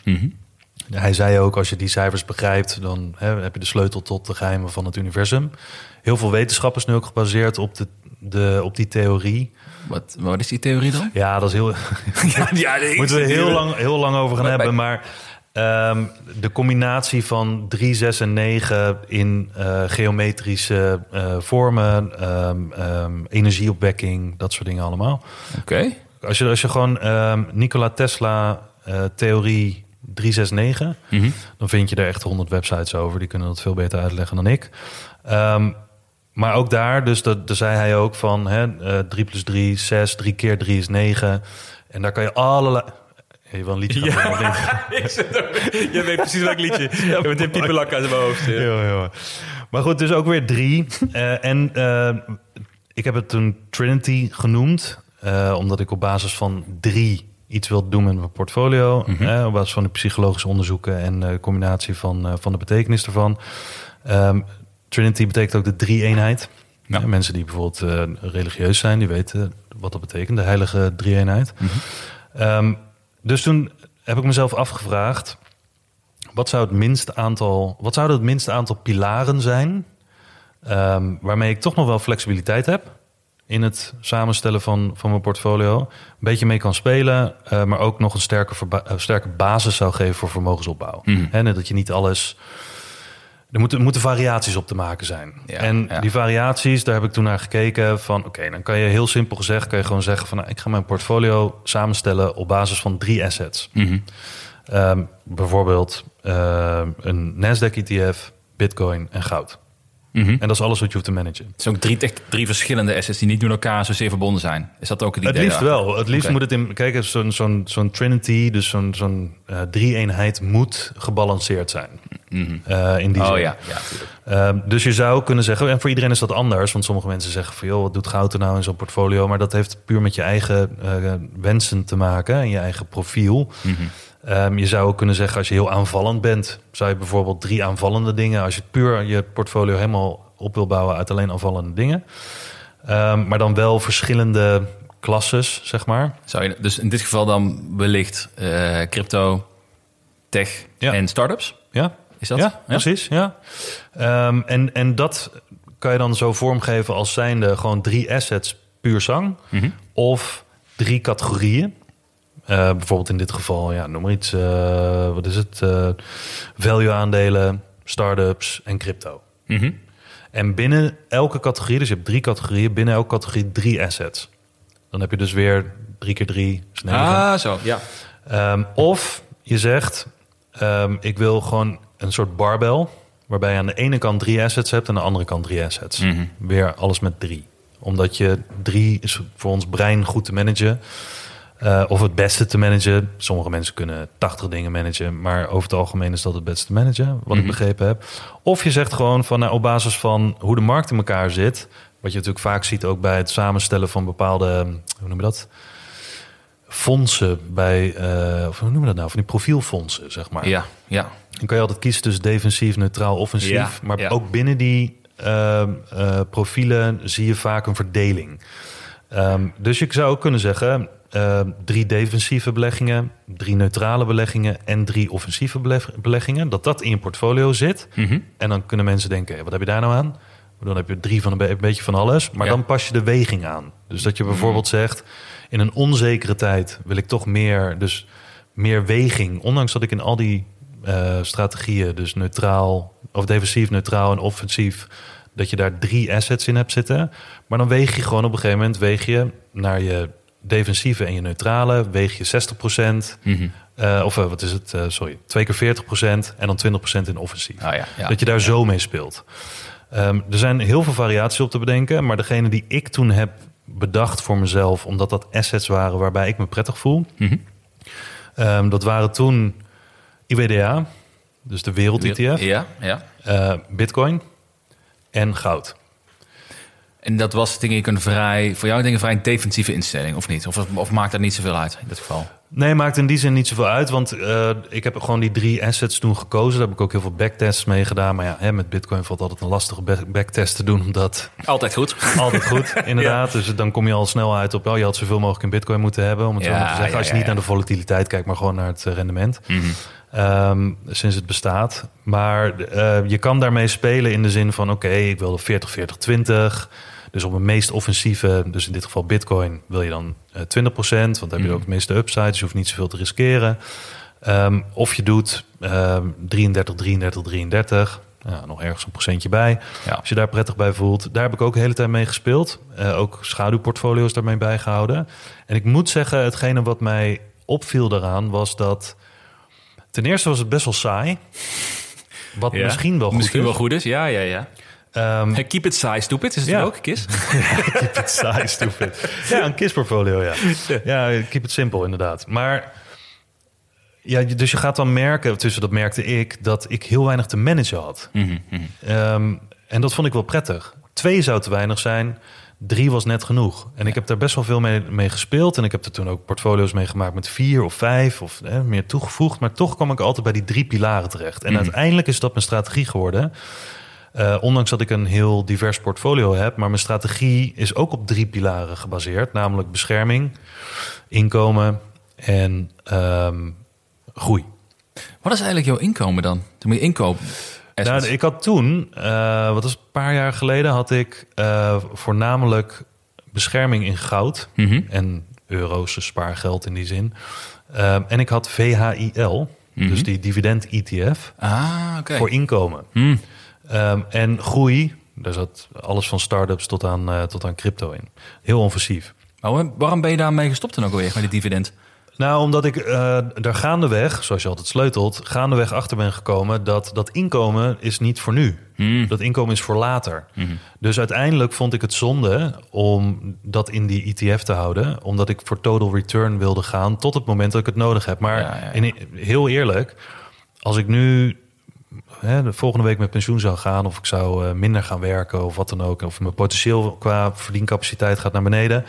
Hij zei ook, als je die cijfers begrijpt, dan hè, heb je de sleutel tot de geheimen van het universum. Heel veel wetenschap is nu ook gebaseerd op, de, de, op die theorie. Wat, wat is die theorie dan? Ja, dat is heel. ja, ja, moeten we heel lang, heel lang over gaan Maar bij- hebben. Maar ehm, de combinatie van 3, 6 en 9 in eh, geometrische eh, vormen, ehm, ehm, energieopwekking, dat soort dingen allemaal. Oké. Als je, als je gewoon Nikola Tesla eh, theorie 369, dan vind je er echt 100 websites over. Die kunnen dat veel beter uitleggen dan ik. Maar ook daar, dus dat, daar zei hij ook van hè, eh 3 plus 3, 6, 3 keer 3 is 9. En daar kan je allerlei... Je een liedje gaan doen, of niet? Je weet precies welk liedje. Ja, met een uit mijn hoofd. Ja. Ja, ja. Maar goed, dus ook weer drie. Eh, en eh, ik heb het toen Trinity genoemd. eh, omdat ik op basis van drie iets wil doen met mijn portfolio. eh, op basis van de psychologische onderzoeken en de combinatie van, van de betekenis ervan. Ehm, Trinity betekent ook de drie-eenheid. Ja. Mensen die bijvoorbeeld religieus zijn, die weten wat dat betekent. De heilige drie-eenheid. Ehm, dus toen heb ik mezelf afgevraagd... Wat zou het minste aantal, wat zouden het minste aantal pilaren zijn ehm, waarmee ik toch nog wel flexibiliteit heb in het samenstellen van, van mijn portfolio, een beetje mee kan spelen, eh, maar ook nog een sterke, eh, sterke basis zou geven voor vermogensopbouw. En dat je niet alles. Er moeten, moeten variaties op te maken zijn. Ja, en ja. die variaties, daar heb ik toen naar gekeken van... oké, dan kan je heel simpel gezegd... kan je gewoon zeggen van... nou, ik ga mijn portfolio samenstellen op basis van drie assets. Ehm, bijvoorbeeld ehm, een Nasdaq-ETF, bitcoin en goud. En dat is alles wat je hoeft te managen. Het zijn ook drie, echt drie verschillende assets die niet met elkaar zozeer verbonden zijn. Is dat ook het idee? Het liefst wel. Het liefst moet het in... Kijk, zo'n zo'n zo'n trinity, dus zo'n zo'n eh, drie-eenheid... moet gebalanceerd zijn. Eh, in die Oh zin. ja. Ehm, dus je zou kunnen zeggen, en voor iedereen is dat anders, want sommige mensen zeggen van joh, wat doet goud er nou in zo'n portfolio? Maar dat heeft puur met je eigen eh, wensen te maken en je eigen profiel. Ehm, je zou ook kunnen zeggen, als je heel aanvallend bent, zou je bijvoorbeeld drie aanvallende dingen, als je puur je portfolio helemaal op wil bouwen uit alleen aanvallende dingen. Ehm, maar dan wel verschillende klasses, zeg maar. Zou je, dus in dit geval dan wellicht eh, crypto, tech Ja. en startups? Ja, Is dat? ja, precies. Ja. Ehm, en, en dat kan je dan zo vormgeven als zijnde gewoon drie assets puur zang. Mhm. Of drie categorieën. Eh, bijvoorbeeld in dit geval, ja, noem maar iets. eh, wat is het? Eh, value aandelen, startups en crypto. Mhm. En binnen elke categorie, dus je hebt drie categorieën, binnen elke categorie drie assets. Dan heb je dus weer drie keer drie, negen. Ah, zo. Ja. Ehm, of je zegt, ehm, ik wil gewoon een soort barbel... waarbij je aan de ene kant drie assets hebt... en aan de andere kant drie assets. Mhm. Weer alles met drie. Omdat je drie is voor ons brein goed te managen... Eh, of het beste te managen. Sommige mensen kunnen 80 dingen managen, maar over het algemeen is dat het beste te managen, wat ik Mhm. begrepen heb. Of je zegt gewoon van nou, op basis van hoe de markt in elkaar zit, wat je natuurlijk vaak ziet ook bij het samenstellen van bepaalde, hoe noem je dat? Fondsen bij, eh, of hoe noem je dat nou? Van die profielfondsen, zeg maar. Ja, ja. Dan kan je altijd kiezen tussen defensief, neutraal, offensief. Ja, maar ja. ook binnen die ehm, eh, profielen zie je vaak een verdeling. Ehm, dus je zou ook kunnen zeggen... ehm, drie defensieve beleggingen, drie neutrale beleggingen... en drie offensieve beleg- beleggingen. Dat dat in je portfolio zit. Mhm. En dan kunnen mensen denken, wat heb je daar nou aan? Dan heb je drie van een, be- een beetje van alles. Maar Ja. dan pas je de weging aan. Dus dat je bijvoorbeeld zegt... in een onzekere tijd wil ik toch meer... dus meer weging. Ondanks dat ik in al die eh, strategieën... dus neutraal, of defensief, neutraal en offensief... dat je daar drie assets in hebt zitten. Maar dan weeg je gewoon op een gegeven moment... weeg je naar je defensieve en je neutrale... weeg je 60 Mhm. eh, of eh, wat is het? Sorry, twee keer 40% en dan 20% in offensief. Ah, ja, ja. Dat je daar zo mee speelt. Ehm, er zijn heel veel variaties op te bedenken, maar degene die ik toen heb bedacht voor mezelf, omdat dat assets waren waarbij ik me prettig voel, Mhm. ehm, dat waren toen IWDA, dus de wereld ETF, Ja, ja. eh, Bitcoin en goud. En dat was dingen, je kunt vrij, voor jou denk ik een vrij defensieve instelling, of niet? Of, of maakt dat niet zoveel uit in dit geval? Nee, maakt in die zin niet zoveel uit. Want eh, ik heb gewoon die drie assets toen gekozen. Daar heb ik ook heel veel backtests mee gedaan. Maar ja, hè, met Bitcoin valt altijd een lastige back- backtest te doen. Omdat Altijd goed. altijd goed, inderdaad. Dus dan kom je al snel uit op... Oh, je had zoveel mogelijk in Bitcoin moeten hebben. Om het zo maar te zeggen. ja, Als je niet naar de volatiliteit kijkt, maar gewoon naar het rendement. Mhm. Ehm, sinds het bestaat. Maar eh, je kan daarmee spelen in de zin van... Oké, ik wil 40, 40, 20... Dus op een meest offensieve, dus in dit geval Bitcoin, wil je dan eh 20%, want dan heb je Mhm. ook het meeste upside, dus je hoeft niet zoveel te riskeren. Ehm, of je doet ehm 33, 33, 33, ja, nog ergens een procentje bij. Ja. Als je daar prettig bij voelt, daar heb ik ook de hele tijd mee gespeeld. Eh, ook schaduwportfolio's daarmee bijgehouden. En ik moet zeggen, hetgene wat mij opviel daaraan was dat... Ten eerste was het best wel saai. Wat Ja. misschien wel goed Misschien is. wel goed is, ja, ja, ja. Ehm, Hey, keep it size, stupid. Is het Ja. ook, Kis? keep it saai, stupid. Ja, een KISS-portfolio, ja. Ja, keep it simpel, inderdaad. Maar ja, je- dus je gaat dan merken, tussen dat merkte ik, dat ik heel weinig te managen had. Mhm, mhm. Ehm, en dat vond ik wel prettig. Twee zou te weinig zijn. Drie was net genoeg. En ik heb daar best wel veel mee, mee gespeeld. En ik heb er toen ook portfolio's mee gemaakt met vier of vijf of hè, meer toegevoegd. Maar toch kwam ik altijd bij die drie pilaren terecht. En Mhm. uiteindelijk is dat mijn strategie geworden. Eh, ondanks dat ik een heel divers portfolio heb. Maar mijn strategie is ook op drie pilaren gebaseerd. Namelijk bescherming, inkomen en ehm, groei. Wat is eigenlijk jouw inkomen dan? Toen moet je inkopen. Nou, ik had toen, eh, wat was een paar jaar geleden, had ik eh, voornamelijk bescherming in goud Mhm. en euro's, dus spaargeld in die zin. Ehm, en ik had VHIL, Mhm. dus die dividend ETF, Ah, voor inkomen. Hm. Ehm, en groei, daar zat alles van start-ups tot aan, eh, tot aan crypto in. Heel offensief. Maar waar- waarom ben je daarmee gestopt dan ook alweer, met die dividend? Nou, omdat ik eh daar gaandeweg, zoals je altijd sleutelt, gaandeweg achter ben gekomen dat dat inkomen is niet voor nu. Hm. Dat inkomen is voor later. Mhm. Dus uiteindelijk vond ik het zonde om dat in die ETF te houden. Omdat ik voor total return wilde gaan tot het moment dat ik het nodig heb. Maar Ja, ja, ja. In, heel eerlijk, als ik nu hè, de volgende week met pensioen zou gaan... of ik zou eh, minder gaan werken of wat dan ook... of mijn potentieel qua verdiencapaciteit gaat naar beneden...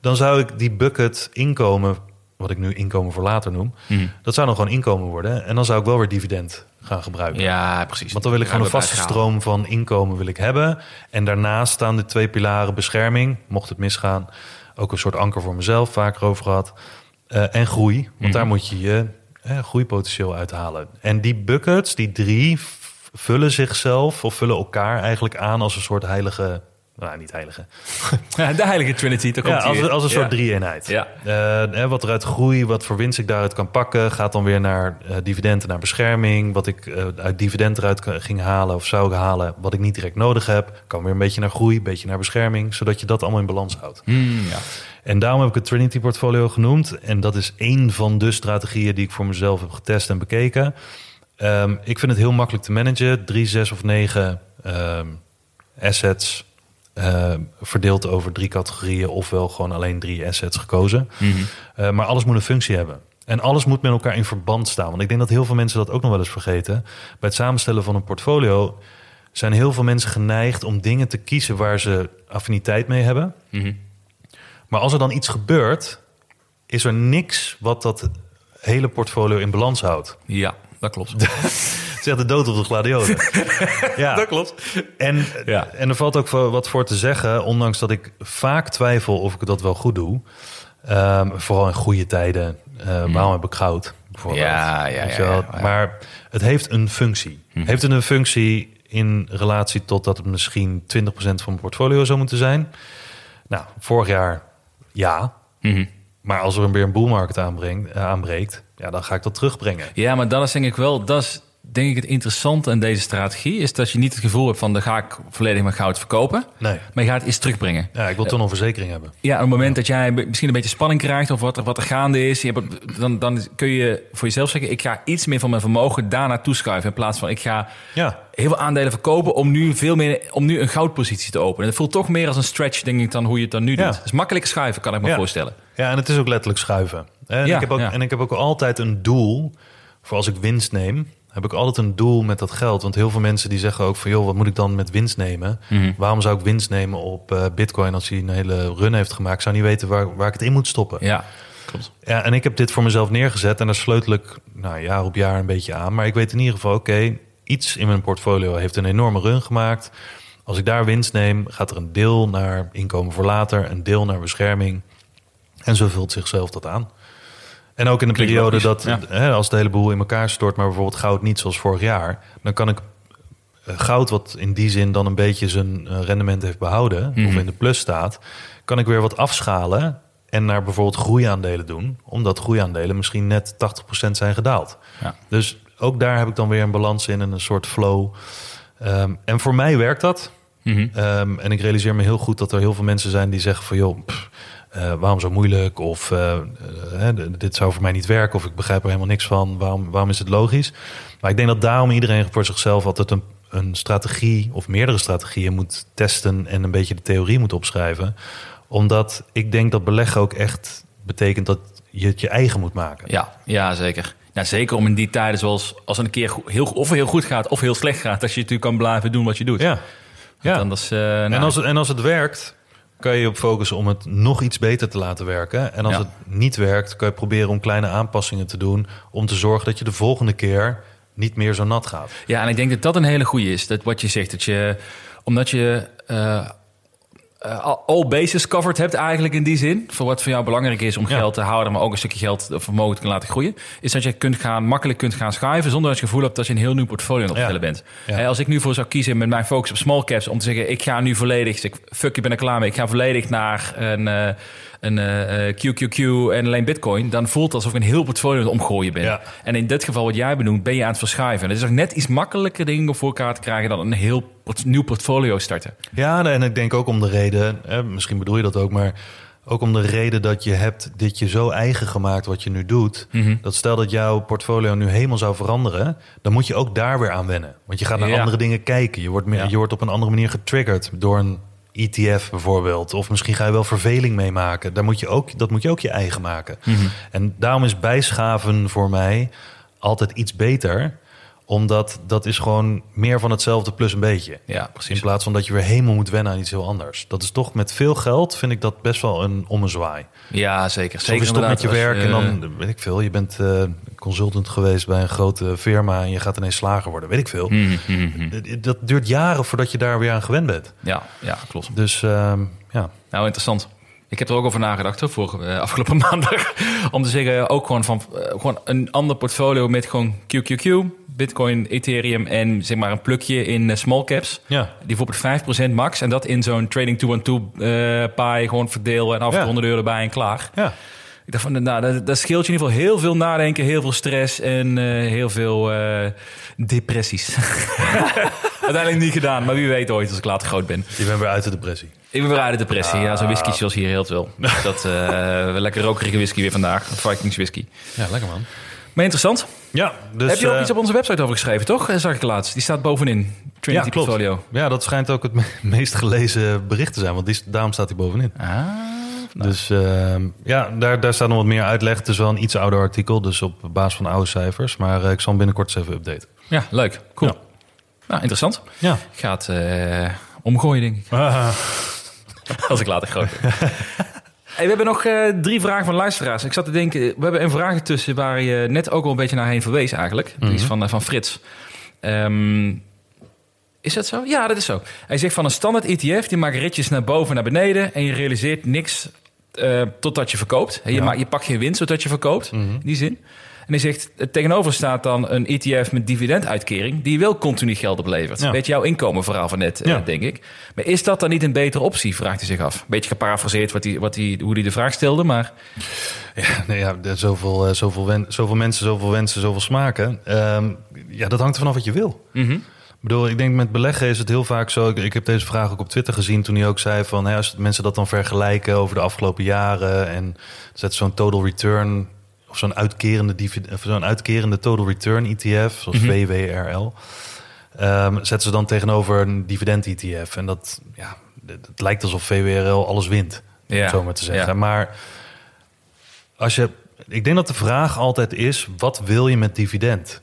dan zou ik die bucket inkomen wat ik nu inkomen voor later noem, Mhm. dat zou dan gewoon inkomen worden. En dan zou ik wel weer dividend gaan gebruiken. Ja, precies. Want dan wil ik gewoon een vaste stroom van inkomen wil ik hebben. En daarnaast staan de twee pilaren bescherming, mocht het misgaan. Ook een soort anker voor mezelf, vaker over gehad. Eh, en groei, want Mhm. daar moet je je eh, groeipotentieel uithalen. En die buckets, die drie, vullen zichzelf of vullen elkaar eigenlijk aan als een soort heilige... Nou, niet heilige. Ja, de heilige trinity, daar Ja, komt hij als, een soort Ja. drie-eenheid. Ja. Eh, hè, wat eruit groei, wat voor winst ik daaruit kan pakken, gaat dan weer naar eh, dividenden, naar bescherming. Wat ik eh, uit dividend eruit ging halen of zou halen, wat ik niet direct nodig heb, kan weer een beetje naar groei, een beetje naar bescherming, zodat je dat allemaal in balans houdt. Hmm, ja. En daarom heb ik het Trinity Portfolio genoemd. En dat is één van de strategieën die ik voor mezelf heb getest en bekeken. Ehm, ik vind het heel makkelijk te managen. Drie, zes of negen ehm, assets ehm, verdeeld over drie categorieën. Ofwel gewoon alleen drie assets gekozen. Mhm. Eh, maar alles moet een functie hebben. En alles moet met elkaar in verband staan. Want ik denk dat heel veel mensen dat ook nog wel eens vergeten. Bij het samenstellen van een portfolio zijn heel veel mensen geneigd om dingen te kiezen waar ze affiniteit mee hebben. Mhm. Maar als er dan iets gebeurt, is er niks wat dat hele portfolio in balans houdt. ja, dat klopt. Zegt de dood op de gladiolen. ja, dat klopt. en, Ja. en er valt ook wat voor te zeggen, ondanks dat ik vaak twijfel of ik dat wel goed doe. Ehm, vooral in goede tijden. Eh, Waarom heb ik goud? Bijvoorbeeld. Ja, ja, ja. Maar het heeft een functie. Mhm. Heeft het een functie in relatie tot dat het misschien 20% van mijn portfolio zou moeten zijn? Nou, vorig jaar ja. Mhm. Maar als er weer een boelmarkt aanbrengt, eh, aanbreekt, ja, dan ga ik dat terugbrengen. Ja, maar dat is denk ik wel, dat is denk ik het interessante aan deze strategie, is dat je niet het gevoel hebt van, dan ga ik volledig mijn goud verkopen, Nee. maar je gaat iets terugbrengen. Ja, ik wil toch een verzekering hebben. Ja, op het moment dat jij misschien een beetje spanning krijgt of wat er, wat er gaande is, je hebt, dan, dan kun je voor jezelf zeggen, ik ga iets meer van mijn vermogen daar naartoe schuiven in plaats van ik ga Ja, heel veel aandelen verkopen om nu veel meer om nu een goudpositie te openen. Het voelt toch meer als een stretch, denk ik, dan hoe je het dan nu Ja. doet. Het is makkelijker schuiven, kan ik me Ja. voorstellen. ja en het is ook letterlijk schuiven. En, ik heb ook, en ik heb ook altijd een doel, voor als ik winst neem, heb ik altijd een doel met dat geld. Want heel veel mensen die zeggen ook van, joh, wat moet ik dan met winst nemen? Mhm. Waarom zou ik winst nemen op eh, bitcoin als hij een hele run heeft gemaakt? Ik zou niet weten waar, waar ik het in moet stoppen. Ja, klopt. Ja, en ik heb dit voor mezelf neergezet en daar sleutel ik nou, jaar op jaar een beetje aan. Maar ik weet in ieder geval, oké, iets in mijn portfolio heeft een enorme run gemaakt. Als ik daar winst neem, gaat er een deel naar inkomen voor later, een deel naar bescherming. En zo vult zichzelf dat aan. En ook in de Klinkt periode logisch, dat, hè, als de hele boel in elkaar stort, maar bijvoorbeeld goud niet zoals vorig jaar, dan kan ik eh, goud, wat in die zin dan een beetje zijn eh, rendement heeft behouden, Mhm. of in de plus staat, kan ik weer wat afschalen en naar bijvoorbeeld groeiaandelen doen, omdat groeiaandelen misschien net 80% zijn gedaald. Ja. Dus ook daar heb ik dan weer een balans in en een soort flow. Ehm, en voor mij werkt dat. Mhm. Ehm, en ik realiseer me heel goed dat er heel veel mensen zijn die zeggen van joh, pff, eh, waarom zo moeilijk? Of eh, eh, dit zou voor mij niet werken, of ik begrijp er helemaal niks van. Waarom, waarom is het logisch? Maar ik denk dat daarom iedereen voor zichzelf altijd een, een strategie of meerdere strategieën moet testen en een beetje de theorie moet opschrijven. Omdat ik denk dat beleggen ook echt betekent dat je het je eigen moet maken. Ja, ja zeker. Ja, zeker om in die tijden zoals als het een keer heel, of heel goed gaat of heel slecht gaat, dat je natuurlijk kan blijven doen wat je doet. Ja. ja. Want Anders, eh, nou, En, als het, en als het werkt, kan je je op focussen om het nog iets beter te laten werken. En als Ja. het niet werkt, kan je proberen om kleine aanpassingen te doen. Om te zorgen dat je de volgende keer niet meer zo nat gaat. Ja, en ik denk dat dat een hele goede is. Dat wat je zegt, dat je, omdat je eh, eh, al- all bases covered hebt eigenlijk in die zin. Voor wat voor jou belangrijk is om Ja. geld te houden, maar ook een stukje geld of vermogen te laten groeien. Is dat je kunt gaan, makkelijk kunt gaan schuiven zonder dat je het gevoel hebt dat je een heel nieuw portfolio aan het Ja. opstellen bent. Ja. Als ik nu voor zou kiezen met mijn focus op small caps om te zeggen, ik ga nu volledig, ik, fuck je ben er klaar mee, ik ga volledig naar een, eh, een eh, eh, QQQ en alleen bitcoin, dan voelt het alsof ik een heel portfolio aan het omgooien ben. Ja. En in dit geval wat jij benoemt, ben je aan het verschuiven. En het is ook net iets makkelijker dingen voor elkaar te krijgen dan een heel nieuw portfolio starten. Ja, en ik denk ook om de reden, hè, misschien bedoel je dat ook, maar ook om de reden dat je hebt dit je zo eigen gemaakt wat je nu doet. Mhm. Dat stel dat jouw portfolio nu helemaal zou veranderen, dan moet je ook daar weer aan wennen. Want je gaat naar Ja. andere dingen kijken. Je wordt, meer, Ja. je wordt op een andere manier getriggerd door een ETF bijvoorbeeld. Of misschien ga je wel verveling meemaken. Daar moet je ook, dat moet je ook je eigen maken. Mhm. En daarom is bijschaven voor mij altijd iets beter Omdat dat is gewoon meer van hetzelfde plus een beetje. Ja, In precies. plaats van dat je weer helemaal moet wennen aan iets heel anders. Dat is toch met veel geld vind ik dat best wel een ommezwaai. Ja, zeker. Zeker stopt met je werk en dan, weet ik veel, je bent eh, consultant geweest bij een grote firma en je gaat ineens slager worden, weet ik veel. Mhm, mhm, mhm. Dat- duurt jaren voordat je daar weer aan gewend bent. Ja, ja, klopt. Dus ehm, ja, Nou, interessant. Ik heb er ook over nagedacht hoor, vorige, eh, afgelopen maandag. Om te zeggen, ook gewoon van eh, gewoon een ander portfolio met gewoon QQQ, Bitcoin, Ethereum en zeg maar een plukje in eh, small caps. ja. Die bijvoorbeeld 5% max. En dat in zo'n trading 2-on-2 eh pie gewoon verdeel en af en Ja. 100 euro erbij en klaar. ja. Ik dacht van, nou, dat, dat scheelt je in ieder geval heel veel nadenken, heel veel stress en eh, heel veel depressies. Uiteindelijk niet gedaan, maar wie weet ooit als ik later groot ben. Je bent weer uit de depressie. Ik ben weer uit de depressie. Ja, zo'n whisky zoals hier heel veel. Dat eh, lekker rokerige whisky weer vandaag. Vikings whisky. Ja, lekker man. Maar interessant. Ja, dus... Heb je ook eh, iets op onze website over geschreven, toch? Eh, Zag ik laatst. Die staat bovenin. Trinity ja, klopt. Portfolio. Ja, dat schijnt ook het me- meest gelezen bericht te zijn, want die, daarom staat hij bovenin. Ah, nou. Dus ehm, ja, daar, daar staat nog wat meer uitleg. Het is wel een iets ouder artikel, dus op basis van oude cijfers. Maar eh, ik zal hem binnenkort eens even updaten. Ja, leuk. Cool. Ja. Nou, interessant. Ja. Ik ga het omgooien, denk ik. Als ik later groot. Hey, we hebben nog eh, drie vragen van luisteraars. Ik zat te denken, we hebben een vraag tussen waar je net ook al een beetje naar heen verwees eigenlijk. Die is van, eh, van Frits. Ehm, is dat zo? Ja, dat is zo. Hij zegt van een standaard ETF, die maakt ritjes naar boven en naar beneden. En je realiseert niks eh, totdat je verkoopt. Je, Ja. maakt, je pakt geen winst totdat je verkoopt, in die zin. En hij zegt, tegenover staat dan een ETF met dividenduitkering... die wel continu geld oplevert. Ja. Beetje jouw inkomenverhaal van net, eh, Ja. denk ik. Maar is dat dan niet een betere optie, vraagt hij zich af. Beetje geparafraseerd wat hij, wat hij, hoe hij de vraag stelde, maar... Ja, nee, ja zoveel, eh, zoveel, wen- zoveel mensen, zoveel wensen, zoveel smaken. Ehm, ja, dat hangt er vanaf wat je wil. Ik bedoel, ik denk met beleggen is het heel vaak zo. Ik, ik heb deze vraag ook op Twitter gezien toen hij ook zei van... Hè, als mensen dat dan vergelijken over de afgelopen jaren... en zet zo'n total return of zo'n uitkerende, divid- of zo'n uitkerende total return ETF... zoals VWRL, ehm zet ze dan tegenover een dividend ETF. En dat, ja, het lijkt alsof VWRL alles wint, Ja, zo maar te zeggen. ja. Maar als je, ik denk dat de vraag altijd is: wat wil je met dividend?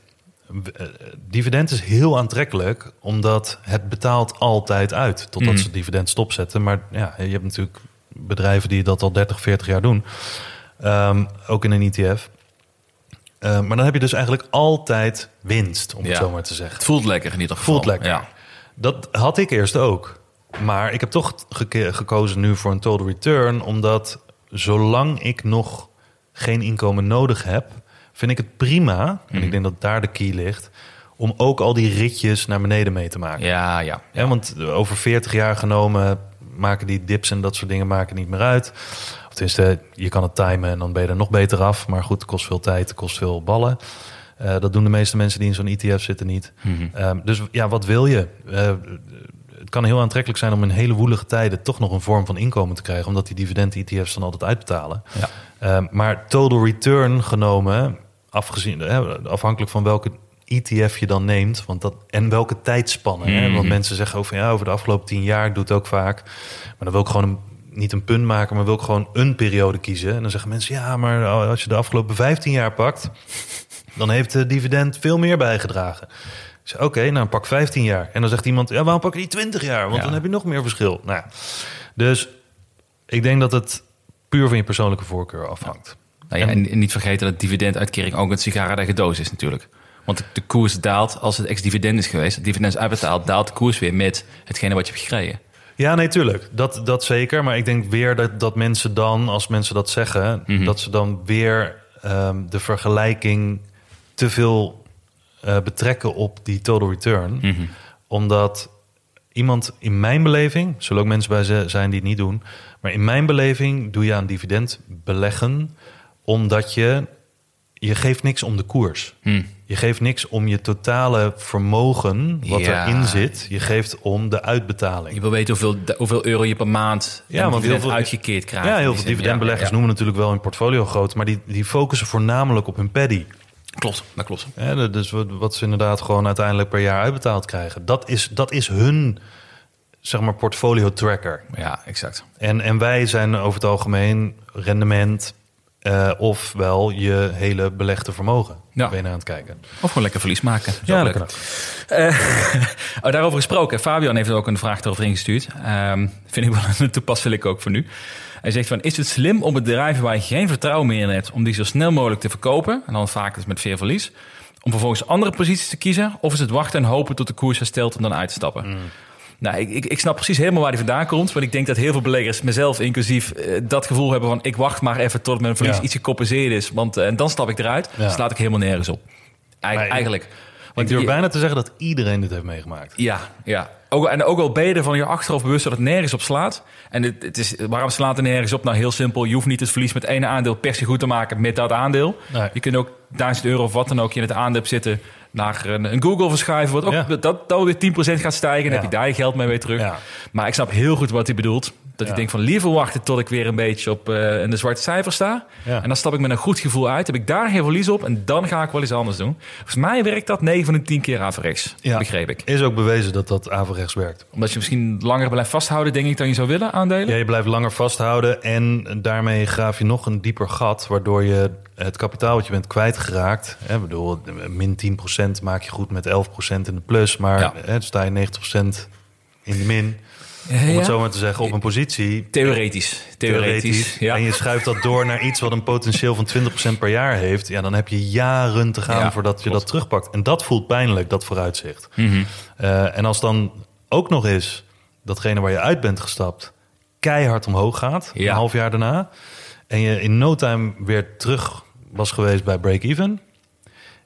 Eh, Dividend is heel aantrekkelijk, omdat het betaalt altijd uit totdat Mhm. ze dividend stopzetten. Maar ja, je hebt natuurlijk bedrijven die dat al 30, 40 jaar doen, Ehm, ook in een ETF. Eh, maar dan heb je dus eigenlijk altijd winst, om het zo maar te zeggen. Het voelt lekker in ieder geval. Voelt lekker. Ja. Dat had ik eerst ook. Maar ik heb toch gekozen nu voor een total return. Omdat zolang ik nog geen inkomen nodig heb, vind ik het prima. En ik denk dat daar de key ligt. Om ook al die ritjes naar beneden mee te maken. Ja, ja. Ja, want over 40 jaar genomen maken die dips en dat soort dingen maken niet meer uit. Tenminste, je kan het timen en dan ben je er nog beter af. Maar goed, het kost veel tijd, het kost veel ballen. Eh, dat doen de meeste mensen die in zo'n ETF zitten niet. Ehm, dus ja, wat wil je? Eh, het kan heel aantrekkelijk zijn om in hele woelige tijden toch nog een vorm van inkomen te krijgen, omdat die dividend-ETF's dan altijd uitbetalen. Ja. Ehm, maar total return genomen, afgezien, eh, afhankelijk van welke ETF je dan neemt, want dat, en welke tijdspanne. Hè? Want mensen zeggen van ja, over de afgelopen tien jaar, ik doe het ook vaak. Maar dan wil ik gewoon een, niet een punt maken, maar wil ik gewoon een periode kiezen. En dan zeggen mensen ja, maar als je de afgelopen 15 jaar pakt, dan heeft de dividend veel meer bijgedragen. Ik zeg, oké, nou pak 15 jaar. En dan zegt iemand, ja, waarom pak je niet 20 jaar? Want Ja. dan heb je nog meer verschil. Nou, dus ik denk dat het puur van je persoonlijke voorkeur afhangt. Nou ja, en, en niet vergeten dat dividenduitkering ook een sigarendige doos is natuurlijk. Want de, de koers daalt als het ex-dividend is geweest. Het dividend is uitbetaald, daalt de koers weer met hetgene wat je hebt gekregen. Ja, nee, tuurlijk. Dat, dat zeker. Maar ik denk weer dat, dat mensen dan, als mensen dat zeggen, Mhm. dat ze dan weer ehm, de vergelijking te veel eh, betrekken op die total return. Mhm. Omdat iemand in mijn beleving, zullen ook mensen bij ze- zijn die het niet doen, maar in mijn beleving doe je aan dividend beleggen omdat je je geeft niks om de koers. Hm. Je geeft niks om je totale vermogen wat Ja. erin zit. Je geeft om de uitbetaling. Je wil weten hoeveel, hoeveel euro je per maand Ja, ja, want heel veel- uitgekeerd krijgt. Ja, heel veel dividendbeleggers Ja, ja, noemen natuurlijk wel hun portfolio groot, maar die, die focussen voornamelijk op hun paddy. ja. Klopt, dat klopt. Dat- dus wat, wat ze inderdaad gewoon uiteindelijk per jaar uitbetaald krijgen. Dat is, dat is hun zeg maar, portfolio tracker. Ja, exact. En, en wij zijn over het algemeen rendement eh, ofwel je hele belegde vermogen. Ja. Ben je naar aan het kijken. Of gewoon lekker verlies maken. Ja, kan Eh, oh, daarover gesproken. Fabian heeft ook een vraag erover ingestuurd. Ehm, vind ik wel een toepasselijk ook voor nu. Hij zegt van, is het slim om bedrijven waar je geen vertrouwen meer in hebt... om die zo snel mogelijk te verkopen, en dan vaak dus met veel verlies... om vervolgens andere posities te kiezen? Of is het wachten en hopen tot de koers herstelt om dan uit te stappen? Nou, ik, ik, ik snap precies helemaal waar die vandaan komt. Want ik denk dat heel veel beleggers, mezelf inclusief, eh, dat gevoel hebben van... ik wacht maar even tot mijn verlies Ja. iets gecompenseerd is. Want eh, en dan stap ik eruit. Ja. Dus slaat ik helemaal nergens op. Eigen- Maar ik- eigenlijk. ik durf bijna te zeggen dat iedereen dit heeft meegemaakt. ja, ja. Ook, en ook al ben je er van je achterhoofd bewust dat het nergens op slaat. En het, het is, waarom slaat het nergens op? Nou, heel simpel. Je hoeft niet het verlies met één aandeel per se goed te maken met dat aandeel. Nee. Je kunt ook 1000 euro of wat dan ook in het aandeel zitten naar een, een Google verschuiven. Wat ook Ja. dat, dat weer 10% gaat stijgen. Dan Ja. heb je daar je geld mee weer terug. Maar ik snap heel goed wat hij bedoelt. Dat ik denk van liever wachten tot ik weer een beetje op eh, in de zwarte cijfers sta. En dan stap ik met een goed gevoel uit. Heb ik daar geen verlies op. En dan ga ik wel iets anders doen. Volgens mij werkt dat 9 van de 10 keer averechts. Ja. Begreep ik. Is ook bewezen dat dat averechts werkt. Omdat je misschien langer blijft vasthouden, denk ik, dan je zou willen aandelen. Ja, je blijft langer vasthouden en daarmee graaf je nog een dieper gat... waardoor je het kapitaal wat je bent kwijtgeraakt... Hè, bedoel, min 10% maak je goed met 11% in de plus... maar Ja. hè, sta je 90% in de min, Ja, om het zo maar te zeggen, op een positie... Theoretisch. Theoretisch. Ja. En je schuift dat door naar iets wat een potentieel van 20% per jaar heeft... ja, dan heb je jaren te gaan voordat je klopt. dat terugpakt. En dat voelt pijnlijk, dat vooruitzicht. Mhm. Eh, en als dan ook nog eens datgene waar je uit bent gestapt keihard omhoog gaat, een half jaar daarna, en je in no time weer terug was geweest bij break-even,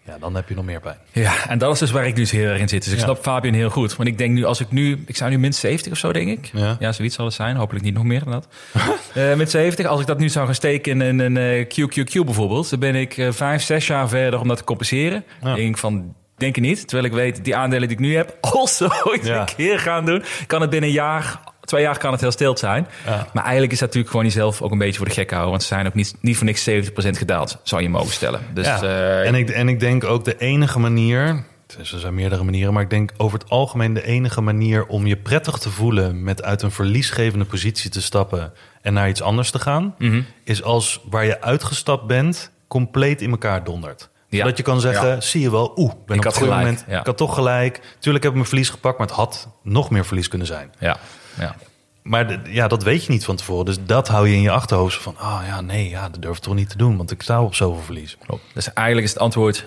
ja, dan heb je nog meer pijn. Ja, en dat is dus waar ik nu heel erg in zit. Dus ik Ja. snap Fabian heel goed. Want ik denk nu, als ik nu... Ik zou nu min 70 of zo, denk ik. Ja. zoiets zal het zijn. Hopelijk niet nog meer dan dat. Eh met 70. Als ik dat nu zou gaan steken in een eh, QQQ bijvoorbeeld... dan ben ik eh, vijf, zes jaar verder om dat te compenseren. Ja. denk van... Denk ik niet. Terwijl ik weet, die aandelen die ik nu heb... also ooit Ja. een keer gaan doen... kan het binnen een jaar... Twee jaar kan het heel stil zijn. Ja. Maar eigenlijk is dat natuurlijk gewoon jezelf ook een beetje voor de gek houden. Want ze zijn ook niet, niet voor niks 70% gedaald, zou je mogen stellen. Dus Ja. eh, en, ik, en ik denk ook de enige manier, dus er zijn meerdere manieren, maar ik denk over het algemeen de enige manier om je prettig te voelen met uit een verliesgevende positie te stappen en naar iets anders te gaan, Mhm. is als waar je uitgestapt bent compleet in elkaar dondert. Ja. Zodat je kan zeggen, Ja. zie je wel, oeh, ben Ik op had gelijk, moment, ja. ik had toch gelijk. Tuurlijk heb ik mijn verlies gepakt, maar het had nog meer verlies kunnen zijn. ja, ja. Maar de- ja, dat weet je niet van tevoren. Dus dat hou je in je achterhoofd van, ah ja, nee, ja, dat durf ik toch niet te doen, want ik sta op zoveel verlies. Klopt. Dus eigenlijk is het antwoord,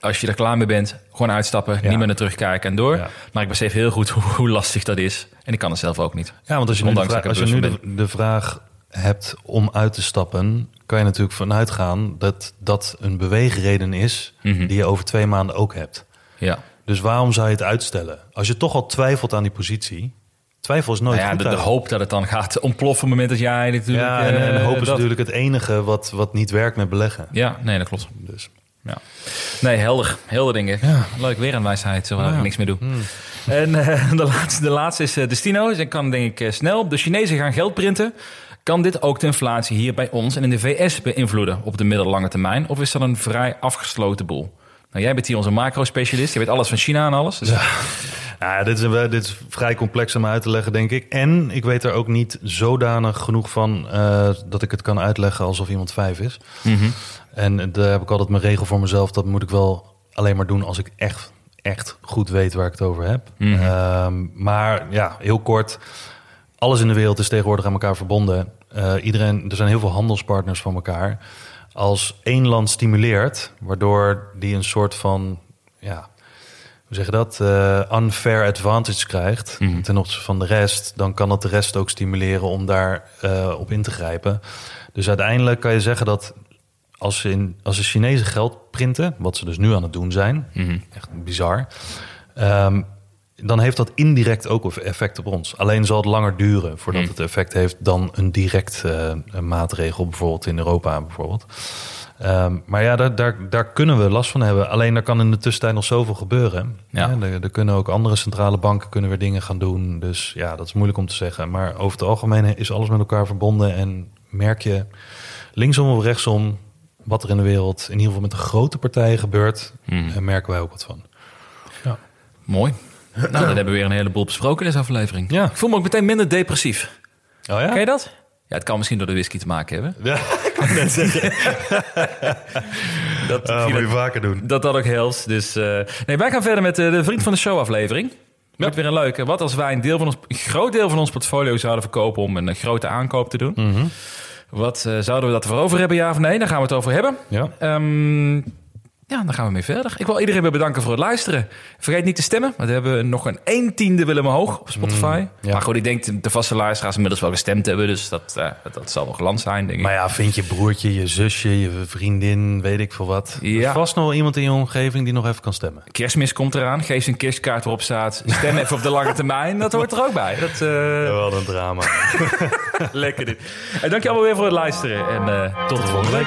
als je er klaar mee bent, gewoon uitstappen, Ja. niet meer naar terugkijken en door. Ja. Maar ik besef heel goed hoe, hoe lastig dat is. En ik kan het zelf ook niet. Ja, want als je nu, de als je nu de vraag hebt om uit te stappen, kan je natuurlijk vanuit gaan dat dat een beweegreden is Mhm. die je over twee maanden ook hebt. Ja. Dus waarom zou je het uitstellen? Als je toch al twijfelt aan die positie, twijfel is nooit Nou ja, goed. de, hoop dat het dan gaat ontploffen op het moment dat jij natuurlijk... ja, en, en eh, hoop is dat- natuurlijk het enige wat, wat niet werkt met beleggen. Ja, nee, dat klopt. Dus. Ja. Nee, helder. Helder dingen. Ja. Leuk, weer een wijsheid, zo waar Ja. ik niks meer doe. En eh, de, laatste, de laatste is eh, Destino. Dus ik kan denk ik snel. De Chinezen gaan geld printen. Kan dit ook de inflatie hier bij ons en in de VS beïnvloeden op de middellange termijn? Of is dat een vrij afgesloten boel? Nou, jij bent hier onze macro-specialist. Je weet alles van China en alles. Dus Nou, ja, dit, is, dit is vrij complex om uit te leggen, denk ik. En ik weet er ook niet zodanig genoeg van eh, dat ik het kan uitleggen alsof iemand vijf is. Mhm. En daar heb ik altijd mijn regel voor mezelf. Dat moet ik wel alleen maar doen als ik echt, echt goed weet waar ik het over heb. Mhm. Ehm, maar ja, heel kort. Alles in de wereld is tegenwoordig aan elkaar verbonden. Eh, iedereen, er zijn heel veel handelspartners van elkaar. Als één land stimuleert, waardoor die een soort van, ja, hoe zeg je dat, eh, unfair advantage krijgt Mhm. ten opzichte van de rest, dan kan dat de rest ook stimuleren om daar eh, op in te grijpen. Dus uiteindelijk kan je zeggen dat als ze, in, als de Chinezen geld printen, wat ze dus nu aan het doen zijn, Mhm. echt bizar, ehm, dan heeft dat indirect ook effect op ons. Alleen zal het langer duren voordat Hmm. het effect heeft dan een direct eh, maatregel, bijvoorbeeld in Europa bijvoorbeeld. Ehm, maar ja, daar, daar, daar kunnen we last van hebben. Alleen daar kan in de tussentijd nog zoveel gebeuren. Ja. Ja, er, er kunnen ook andere centrale banken kunnen weer dingen gaan doen. Dus ja, dat is moeilijk om te zeggen. Maar over het algemeen is alles met elkaar verbonden. En merk je linksom of rechtsom wat er in de wereld, in ieder geval met de grote partijen gebeurt, Mhm. en merken wij ook wat van. Mooi. Nou, dan hebben we weer een heleboel besproken in deze aflevering. Ja. Ik voel me ook meteen minder depressief. Oh ja? Ken je dat? Ja, het kan misschien door de whisky te maken hebben. Ja, ik net zeggen. Dat, misschien moet je dat, vaker doen. dat dat ook helpt. Dus, eh, nee, wij gaan verder met eh, de Vriend van de Show aflevering. Wordt weer een leuke. Wat als wij een, deel van ons, een groot deel van ons portfolio zouden verkopen om een, grote aankoop te doen? Mhm. Wat eh, zouden we dat ervoor over hebben, ja of nee? Daar gaan we het over hebben. Ja. Ehm, ja, dan gaan we mee verder. Ik wil iedereen weer bedanken voor het luisteren. Vergeet niet te stemmen. Want we hebben nog een 1 tiende willen omhoog op Spotify. Mm, ja. Maar goed, ik denk de- vaste luisteraars inmiddels wel gestemd hebben. Dus dat, eh, dat, zal wel geland zijn, denk ik. Maar ja, vind je broertje, je zusje, je vriendin, weet ik veel wat. Er is Ja. vast nog wel iemand in je omgeving die nog even kan stemmen. Kerstmis komt eraan. Geef ze een kerstkaart waarop staat... stem even op de lange termijn. Dat hoort er ook bij. Dat, eh, Wel een drama. Lekker dit. En dank je allemaal weer voor het luisteren. En eh, tot de volgende week.